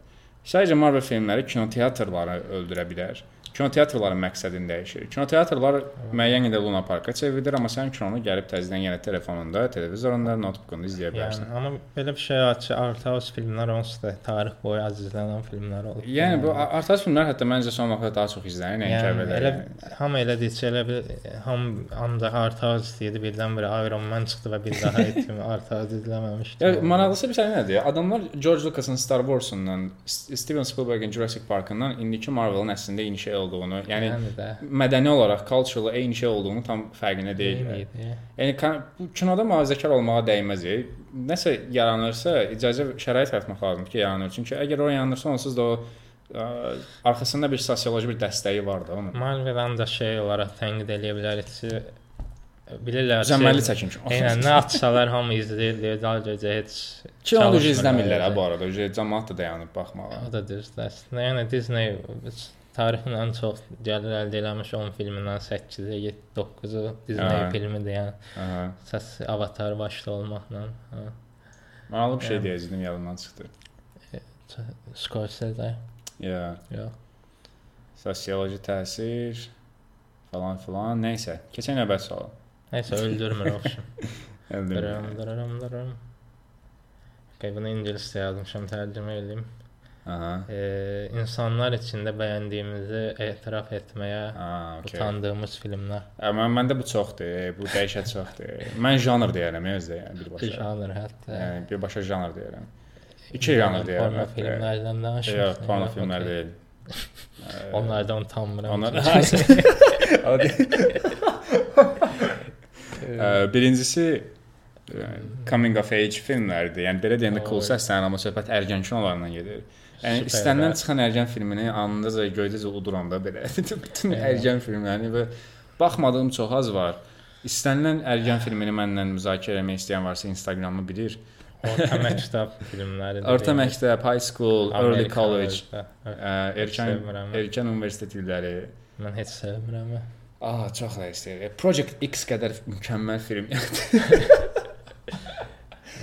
Sadəcə Marvel filmləri kinoteatrları öldürə bilər. Kinoteatrların məqsədini dəyişir. Kinoteatrlar müəyyən qədər Luna Parka çevrilir, amma sən kinonu gəlib təzədən yenə telefonunda, televizorunda, notebookunda izləyə bilərsən. Yəni amma belə bir şey ki, art house filmlər onsuz da tarix boyu əzizlənən filmlər olub. Yəni bu artist filmlər hətta məncə son vaxtda daha çox izlənir, yəni, əvvəllər. elə yəni. hamı elə deyir elə bir ham ancaq art house istəyirdi, birdən-birə Iron Man çıxdı və bir daha heç kim art house izləməmişdi. Ya maraqlısı bir şey nədir? Adamlar George Lucas'ın Star Wars-undan, Steven Spielberg'in Jurassic Park-ından indiki Marvel-ın əslində şey olduğunu, yəni də mədəni olaraq, cultural eyni şey olduğunu tam fərqinə deyillər. Yəni bu kinoda mühafizəkar olmağa dəyməz. Nəsə yaranırsa, icazə şərait yaratmaq lazımdır ki, yaranır. Çünki əgər o yaranırsa onsuz da o ə, arxasında bir sosioloji bir dəstəyi var da onun. Marvel da şey olaraq tənqid eləyə bilərik ki, bilirlər Düzənməli çəkin ki. Eynən nə atsalar hamı izləyir, deyə dalgacə heç Ki onu izləmirlər yəni. bu arada. Cəmaət də dayanıb baxmağa. O da düzdür. Yəni Disney tarixin ən çox gəlir əldə eləmiş 10 filmindən 8-i, 9-u Disney filmidir yəni. Aha. Səs Avatar başda olmaqla. Hə. Maraqlı bir şey Yəni. deyəcəydim yadımdan çıxdı. Scorsese. Ya, Yox. sosioloji təsir falan filan. Nəysə, keçən növbət sualı. Nəysə öldürmür oxşum. Əldə. Dırım, dırım, dırım. Okay, bunu ingiliscə yazmışam, tərcümə edeyim. Aha. Ee, insanlar içində bəyəndiyimizi etiraf etməyə Ha, okey. utandığımız filmlər. Amma məndə bu çoxdur. Bu dəhşət çoxdur. Mən janr deyərəm özdə, yəni birbaşa. Janr hətta. Yəni birbaşa janr deyərəm. İki janr deyərəm. Porno filmlərdən danışırıq. Yox, porno filmlər deyil. Onlardan utanmıram. Onlar Birincisi ə, coming of age filmlərdir. Yəni belə deyəndə cool səslənir, amma söhbət ərgən kinolarından gedir. Yəni Süper istənilən bə. çıxan ərgən filmini anındaca göydəcə uduram da belə. Bütün ərgən filmlərini və baxmadığım çox az var. İstənilən ərgən filmini məndən müzakirə etmək istəyən varsa Instagramı bilir. Orta məktəb filmləri. Orta məktəb, high school, early college, ə, erkən erkən universitet illəri. Mən heç sevmirəm. Ah, çox da istəyirəm. Project X qədər mükəmməl film.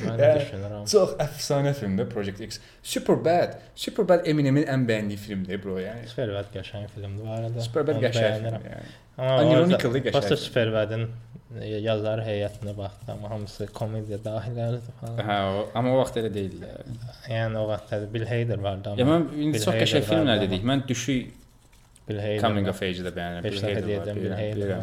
Mən Yəni, düşünürəm. çox əfsanə filmdir Project X. Superbad. Superbad Eminemin ən bəyəndiyi filmdir bro, yəni. Superbad qəşəng filmdir bu arada. Superbad qəşəng bəyənirəm. film, yəni. Amma Ironically qəşəng film. Superbadın e, yazar heyətinə baxdım, amma hamısı komediya dahilərdir falan. Hə, o, amma o vaxt elə deyildi. Yəni. O vaxtda Bill Hader vardı amma. Ya mən indi çox qəşəng filmlər dedik. Mən düşü Bill Hader. Coming of Age-i də bəyənirəm. Bill Hader deyəcəm, Bill Hader.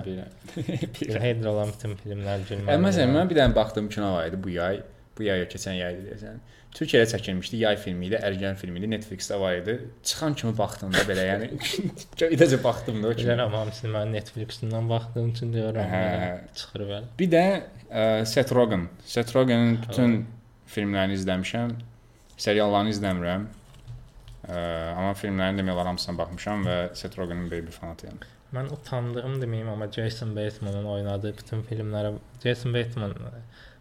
Bill Hader olan bütün filmlər Ə, gülməli. Məsələn, mən bir dənə baxdım kino var idi bu yay. Bu yay yox, keçən yay idi deyəsən. Türkiyədə çəkilmişdi, yay filmi idi, ərgən filmi idi, Netflix-də var idi. Çıxan kimi baxdım da belə, yəni göyəcə baxdım da o kimi. Bilirəm hamısını mən Netflix-dən baxdığım üçün deyirəm. Hə. belə Çıxır belə. Bir də ə, Seth Rogen. Seth Rogen'in bütün filmlərini izləmişəm. Seriallarını izləmirəm. Ə, amma filmlərini demək olar hamısına baxmışam və Seth Rogen'in böyük bir fanatıyam. Mən utandığım deməyim, amma Jason Bateman'ın oynadığı bütün filmlərə Jason Bateman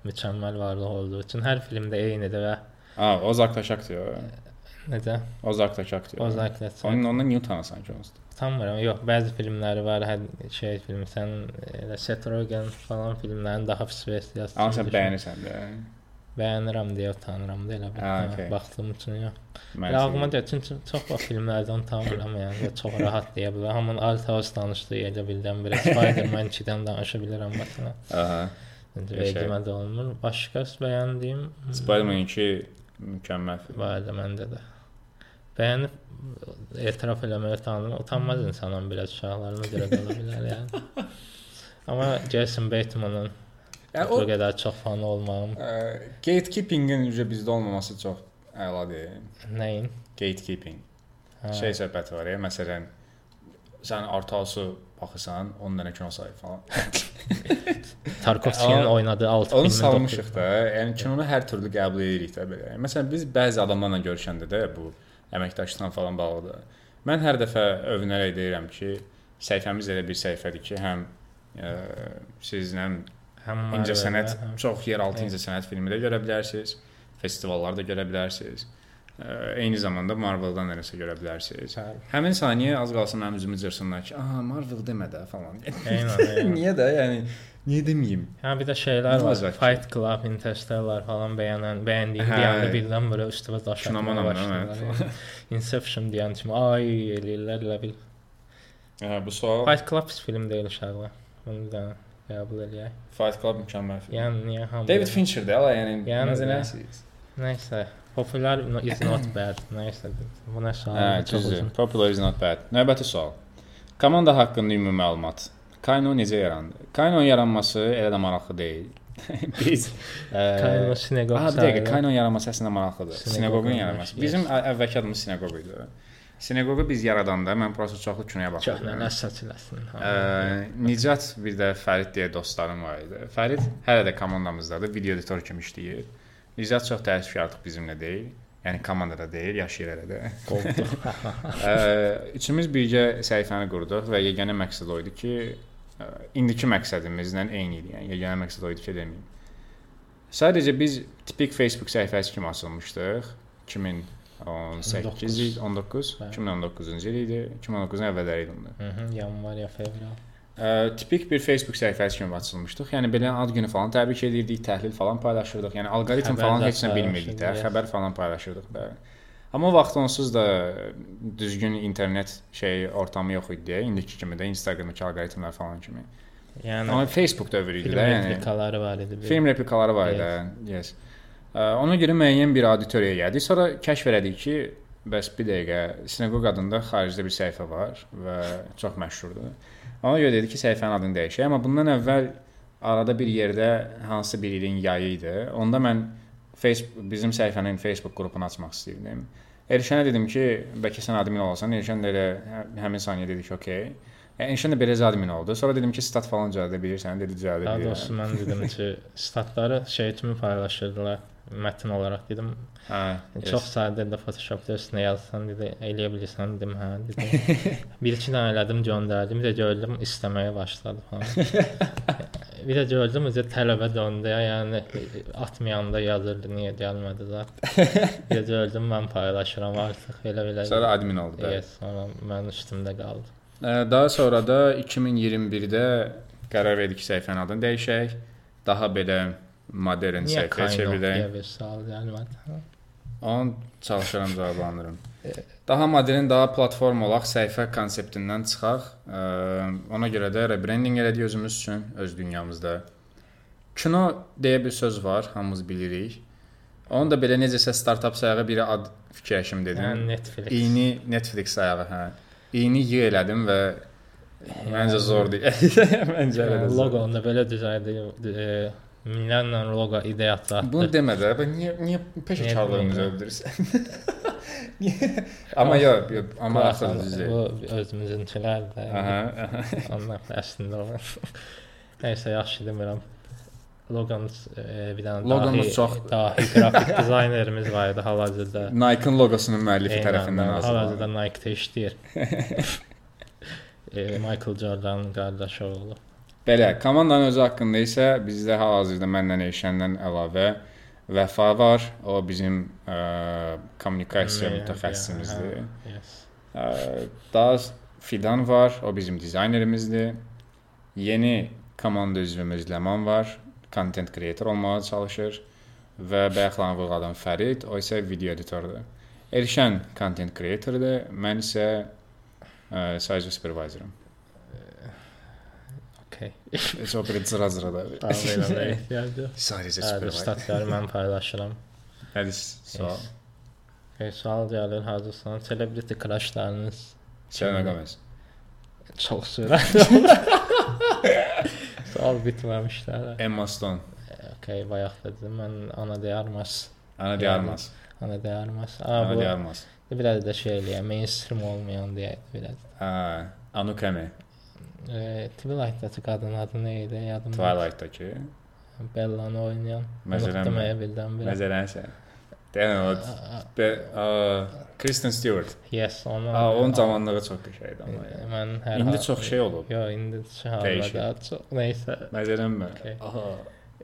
mükəmməl varlıq olduğu üçün hər filmdə eynidir və A, Ozark'dakı aktyor. necə? Ozark'dakı aktyor. Ozarkla Onun ondan niyə utanırsan ki onsuz? Utanmıram. Yox, bəzi filmləri var, hər şey film, sən elə Seth Rogen falan filmlərin daha pis versiyası. Amma sən bəyənirsən də. Bəyənirəm deyə utanıram da elə bir. Ha, hə, okey. Baxdığım üçün yox. Mən Elə ağlıma gəlir çünki çox vaxt filmlərdən utanmıram yəni və çox rahat deyə bilərəm. Hamının Altaos danışdığı elə bildən biri Spider-Man 2-dən danışa bilirəm məsələn. Aha. İndi Yaşa. vecimə də olmur. Başqa bəyəndiyim Spider-Man 2 mükəmməl film. da məndə də. Bəyənib etiraf eləməyə utanıram. Utanmaz insanam biraz uşaqlarıma görə də ola bilər yəni. Amma Jason Bateman'ın Yəni o qədər çox fanı olmağım ə, gatekeeping-in üzə bizdə olmaması çox əladır. nəyin? Gatekeeping. Hə. Şey söhbəti var ya, məsələn, sən Artausu baxırsan, 10 dənə kino sayı falan. Tarkovskinin oynadığı 6 Onu filmin salmışıq da. Yəni kinonu hər türlü qəbul edirik də belə. Məsələn, biz bəzi adamlarla görüşəndə də bu əməkdaşlıqla falan bağlıdır. Mən hər dəfə övünərək deyirəm ki, səhifəmiz elə bir səhifədir ki, həm ə, sizlə həm incə Marvel-də, sənət, həm- çox yeraltı Evet. incə sənət filmi də görə bilərsiniz. Festivallarda görə bilərsiniz. Eyni zamanda Marvel-dan nəsə görə bilərsiniz. Hə. Həmin saniyə az qalsın mənim üzümü cırsınlar ki, "Aha, Marvel demə də" falan. Eynən, eynən. niyə də? Yəni niyə deməyim? Hə bir də şeylər var. Müvazzət. Fight Club, Interstellar falan bəyənən, bəyəndiyim Hə. bir anda birdən belə üstümə daş atmağa başladılar. yəni. Inception deyən kimi ay eləyirlər elə bil. Hə, bu sual Fight Club pis film deyil uşaqlar. Bunu dənə qəbul eləyək. Fight Club mükəmməl film. Yəni niyə hamı David Fincher də, yəni, Yəni, məzələsiz. Nəysə, popular is not bad. Nəysə, bu nə sual? Hə, düzdür. Popular is not bad. Növbəti sual. Komanda haqqında ümumi məlumat. Kayno necə yarandı? Kayno yaranması elə də maraqlı deyil. Biz Kayno sinagog Aha, bir dəqiqə, sayılır. Kayno yaranması əslində maraqlıdır. Sinagogun yaranması. Bizim əvvəlki adımız sinagog idi. Sinagog'u biz yaradanda mən prosta çoxlu Çox baxırdım. nə saçılasın. Ə, Nicat bir də Fərid deyə dostlarım var idi. Fərid hələ də komandamızdadır, video editor kimi işləyir. Nicat çox təəssüf ki, artıq bizimlə deyil. Yəni komandada deyil, yaşayır hələ də. Ə, üçümüz birgə səhifəni qurduq və yeganə məqsəd o idi ki, ə, indiki məqsədimizlə eyni idi. Yəni yeganə məqsəd o idi ki, deməyim. Sadəcə biz tipik Facebook səhifəsi kimi açılmışdıq. 2018 il, 19, Bəli. 2019-cu il idi. 2019-un əvvəlləri idi. Mhm, yanvar ya fevral. Ə, tipik bir Facebook səhifəsi kimi açılmışdıq. Yəni belə ad günü falan təbrik edirdik, təhlil falan paylaşırdıq. Yəni alqoritm Xəbər falan heç nə bilmirdik də, xəbər falan paylaşırdıq da. Amma vaxt onsuz da düzgün internet şey ortamı yox idi indiki kimi də Instagramdakı alqoritmlər falan kimi. Yəni Amma Facebook dövrü idi də, yəni. replikaları var idi. bir. Film replikaları var idi. Yes. Yes. Ə, Ona görə müəyyən bir auditoriyaya gəldik. Sonra kəşf elədik ki, bəs bir dəqiqə Sinaqoq adında xaricdə bir səhifə var və çox məşhurdur. Ona görə dedik ki, səhifənin adını dəyişək. Amma bundan əvvəl arada bir yerdə hansı bir ilin yayı idi. Onda mən Facebook bizim səhifənin Facebook qrupunu açmaq istəyirdim. Erşənə dedim ki, bəlkə sən admin olasan. Erşən də elə hə- həmin saniyə dedi ki, okey. Yəni Erşən də belə admin oldu. Sonra dedim ki, stat falan düzəldə bilirsən, dedi düzəldə Daha bilirəm. doğrusu mən dedim ki, statları şey kimi paylaşırdılar. Mətn olaraq dedim. Hə. Çox sadə də Photoshopda üstünə yazsan dedi, eləyə bilirsən dedim, hə dedim. bir iki dənə elədim, göndərdim. Də gördüm istəməyə başladı falan. bir də gördüm özü tələbə döndü. Yəni atmayanda yazırdı, niyə gəlmədi zət. bir də gördüm mən paylaşıram artıq elə belə. Sonra admin oldu. yes, sonra mən üstümdə qaldı. Daha sonra da 2021-də qərar verdik səhifənin adını dəyişək. Daha belə modern səhifəyə çevirək. Onu çalışaram cavablandırım. Daha modern, daha platform olaq, səhifə konseptindən çıxaq. Ə, Ona görə də rebranding elədik özümüz üçün öz dünyamızda. Kino deyə bir söz var, hamımız bilirik. Onu da belə necəsə startap sayağı bir ad fikirləşim dedim. Yəni Netflix. İyini Netflix sayağı, hə. İyini yığ elədim və məncə zordur. məncə elə loqonu da belə düzəldi. E, minlərlə loqo ideyası atdı. Bunu demə də, bə niyə niyə peşəkarlığımızı Niyə- öldürürsən? Amma yox, yox, amma axı düzdür. Bu özümüzünkilər də. Aha, aha. Onlar əslində o. Nəysə yaxşı demirəm. Logan e, bir dənə Loqomuz dahi, çox- dahi qrafik dizaynerimiz var idi hal-hazırda. Nike-ın loqosunun müəllifi Eynən, tərəfindən Hal-hazırda hazırlanıb. Nike-də işləyir. e, Michael Jordan'ın qardaşı oğlu. Belə, komandanın özü haqqında isə bizdə hal-hazırda məndən Eşəndən əlavə Vəfa var. O bizim ə, kommunikasiya Media, mütəxəssisimizdir. hə, Yes. Ə, Daha Fidan var. O bizim dizaynerimizdir. Yeni komanda üzvümüz Ləman var. Content creator olmağa çalışır və bayaqlan vurğuladan Fərid, o isə video editordur. Erşən content creatordur, mən isə ə, sadəcə supervisorum. Okay. Heç o bir cıra-cıra da. Daha belə ehtiyacı yox. Sadəcə Hə, supervisor. statları mən paylaşıram. Hadi sual. E, sual gəlir hazırsan. Celebrity crushlarınız Selena Gomez. çox sürətli. sual bitməmişlər. Emma Stone. Okay, bayaq dedim mən Ana de Armas. Ana de Armas. Ana de Armas. Aa, Ana bu de Armas. biraz da şey eləyək, mainstream olmayan deyə biraz. Ha, Anukame. E, Twilight'dakı qadın adı nə idi? Yadımda. Twilight-dakı. Bellanı oynayan. Məsələn, birdən bir. Məsələn sən. Deyən o be, a, Kristen Stewart. Yes, onu. Aa, onun cavanlığı çox qəşəngdir amma. ya. Mən hər İndi çox şey olub. Yo, indi halda çox nəysə. Məsələnmi? Okay. Aha.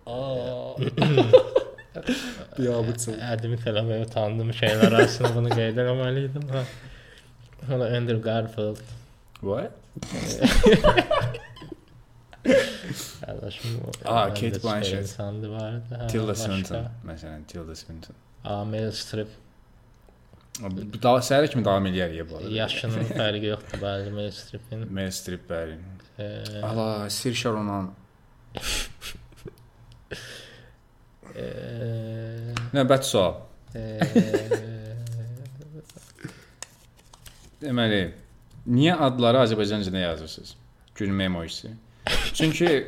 Aa. Biabıçıl. Adımı tələbəyə utandığım şeylər arasında bunu qeyd etməliydim. Ha. Hala Andrew Garfield. What? Qardaşım. Aa, Kate Blanchett. insandı. Ha, Tilda. Swinton. Məsələn, Tilda Swinton. Aa, Meryl Streep. Daha səhər kimi davam eləyər bu arada. Yaşının fərqi yoxdur bəli Meryl Streep'in. Meryl Streep bəli. Ala, Sir Sharonan. Növbəti sual. Deməli, niyə adları Azərbaycanca yazırsınız? Gülmə emojisi. Çünki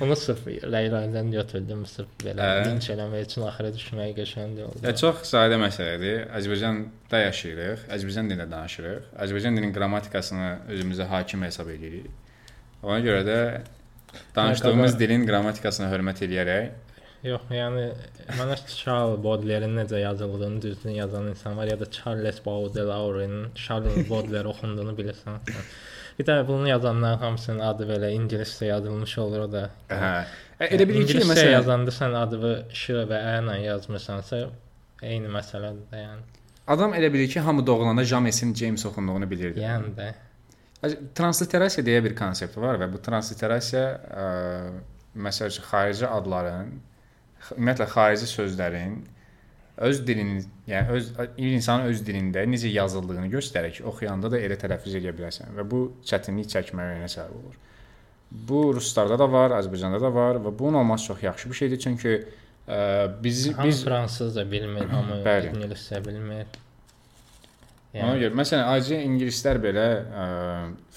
Bunu sırf Leyla'dan götürdüm sırf belə Hə. linç eləmək üçün axıra düşməyə qəşəng oldu. ya çox sadə məsələdir. Azərbaycanda yaşayırıq, Azərbaycan dilində danışırıq. Azərbaycan dilinin qrammatikasını özümüzə hakim hesab edirik. Ona görə də danışdığımız dilin qrammatikasına hörmət edərək Yox, yəni mənə Charles Baudelaire-in necə yazıldığını düzgün yazan insan var ya da Charles Baudelaire-in Charles Baudelaire oxunduğunu bilirsən. Bir də bunu yazanların hamısının adı belə ingiliscə yazılmış olur o da. Hə. E, Elə bilir ki, İngiliscə məsələn, yazanda sən adı Ş və Ə ilə yazmısansa eyni məsələdir də, yəni. adam elə bilir ki, hamı doğulanda Jamesin James oxunduğunu bilirdi. Yəni də. Transliterasiya deyə bir konsept var və bu transliterasiya məsəl üçün xarici adların, ümumiyyətlə xarici sözlərin öz dilini, yəni öz insanın öz dilində necə yazıldığını göstərir ki, oxuyanda da elə tələffüz edə biləsən və bu çətinlik çəkməyinə səbəb olur. Bu ruslarda da var, Azərbaycanda da var və bunun olması çox yaxşı bir şeydir çünki ə, biz Hamı biz fransızca bilmir, hamı ingiliscə bilmir. Ona görə məsələn ayrıca ingilislər belə ə,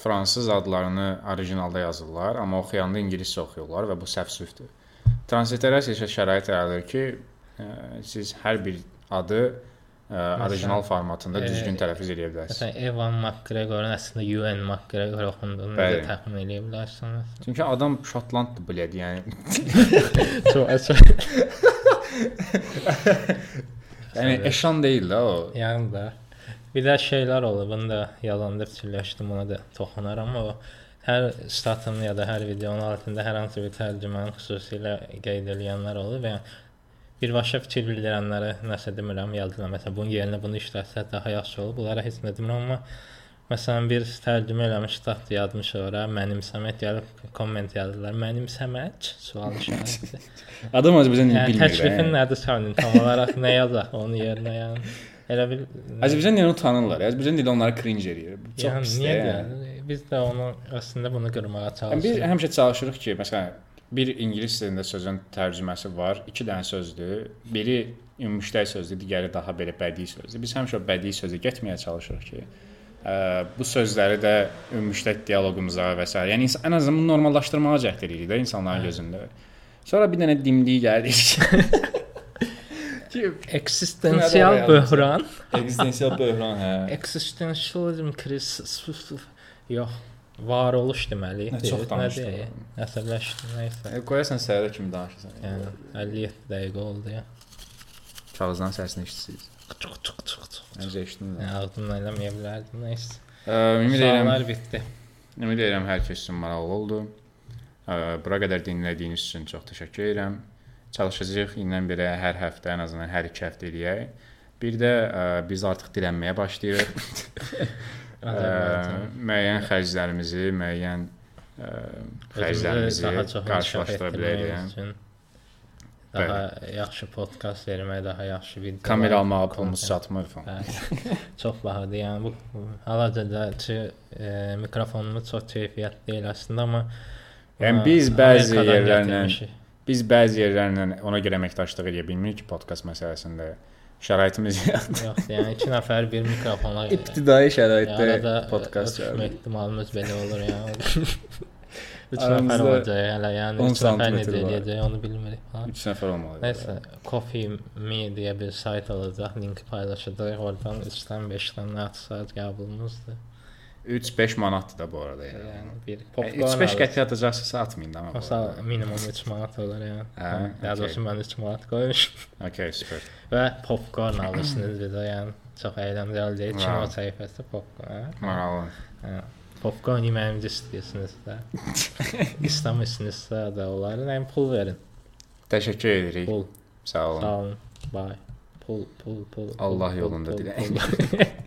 fransız adlarını orijinalda yazırlar, amma oxuyanda ingiliscə oxuyurlar və bu səhv-süfdür. Transliterasiya isə şərait yaradır ki, ə, siz hər bir adı ə, orijinal formatında e, düzgün tələffüz edə bilərsiniz. Məsələn, Evan McGregorun əslində Ewan McGregor oxunduğunu necə təxmin edə bilərsiniz? Çünki adam Şotlanddır bilədi, yəni. Çox əsər. Yəni eşan deyil də o. Yəni də bir də şeylər olur. Bunu da yazanda fikirləşdim, ona da toxunaram. O hər statın ya da hər videonun altında hər hansı bir tərcümanı xüsusilə qeyd edilənlər olur və birbaşa fikir bildirənlərə nəsə demirəm, yazıram. Məsələn, bunun yerinə bunu işlətsək daha yaxşı olur. Bunlara heç nə demirəm, amma məsələn bir tərcümə eləmiş stat yazmış ora, mənimsəmək gəlib komment yazırlar. Mənimsəmək sual işarəsi. Adam Azərbaycan dilini Yəni bilmir. təklifin yəni. nədir sənin? Tam olaraq nə yazaq onun yerinə yəni? Elə bil Azərbaycan dilini tanırlar. Azərbaycan dili onları cringe eləyir. Çox yəni, pisdir. niyə yəni. Biz də onu əslində bunu qırmağa Yəni biz çalışırıq. həmişə çalışırıq ki, məsələn, bir ingilis dilində sözün tərcüməsi var, 2 dənə sözdür. Biri ümumştəy sözdür, digəri daha belə bədii sözdür. Biz həmişə o bədii sözə getməyə çalışırıq ki, ə, bu sözləri də ümumştək dialoqumuza və s. yəni ən azından bunu normallaşdırmağa cəhd edirik də insanların gözündə. Sonra bir dənə dimdik gəlir. ki Eksistensial böhran, eksistensial böhran hə. existentialism kriz yox, varoluş deməli. Nə çox danışdın. Əsəbləşdim, nəysə. E, Qoyasan səhərə kimi danışırsan. Yəni 57 dəqiqə oldu ya. Kağızdan səsini eşitsiz. Çıx çıx çıx çıx. Necə eşitdin? Yəni ağzımla eləməyə bilərdim, nəysə. Ə, ümid edirəm Suallar bitdi. Ümid edirəm hər kəs üçün maraqlı oldu. Ə, Bura qədər dinlədiyiniz üçün çox təşəkkür edirəm. Çalışacağıq indən belə hər həftə, ən azından hər 2 həftə eləyək. Bir də ə, biz artıq dilənməyə başlayırıq. Ə, müəyyən xərclərimizi, müəyyən ə, xərclərimizi qarşılaşdıra bilərik. daha yaxşı podkast vermək, daha yaxşı video. Kamera almağa pulumuz çatmır falan. Bəli. çox bahadır. Yəni bu hal-hazırda mikrofonumuz çox keyfiyyətli deyil əslində, amma Yəni biz bəzi yerlərlə biz bəzi yerlərlə ona görə əməkdaşlıq edə bilmirik podkast məsələsində şəraitimiz Yox, yəni 2 nəfər bir mikrofona ibtidai şəraitdə arada podkast çəkdik. ehtimalımız belə olur yəni. 3 Aramızda nəfər olacaq hələ, yəni 10 3 nəfər necə eləyəcək onu bilmirik. Ha? 3 nəfər olmalı. Nəysə, Coffee Me deyə bir sayt olacaq, linki paylaşacağıq. Oradan 3-dən 5-dən atsaq qəbulumuzdur. 3-5 manatdır da bu arada yəni. Yəni bir 3-5 qəti atacaqsınızsa atmayın da Məsəl minimum 3 manat olur yəni. Hə, Daha doğrusu mən 3 manat qoymuşam. Okay, super. Və popcorn alırsınız bir də, yəni çox əyləncəli deyil. Kino səhifəsi popcorn. Maraqlı. Hə. Popcorn yeməyimizi istəyirsiniz də. İstəmirsinizsə də olar. Yəni pul verin. Təşəkkür edirik. Pul. Sağ olun. Sağ olun. Bye. Pul, pul, pul. Allah yolunda diləyək.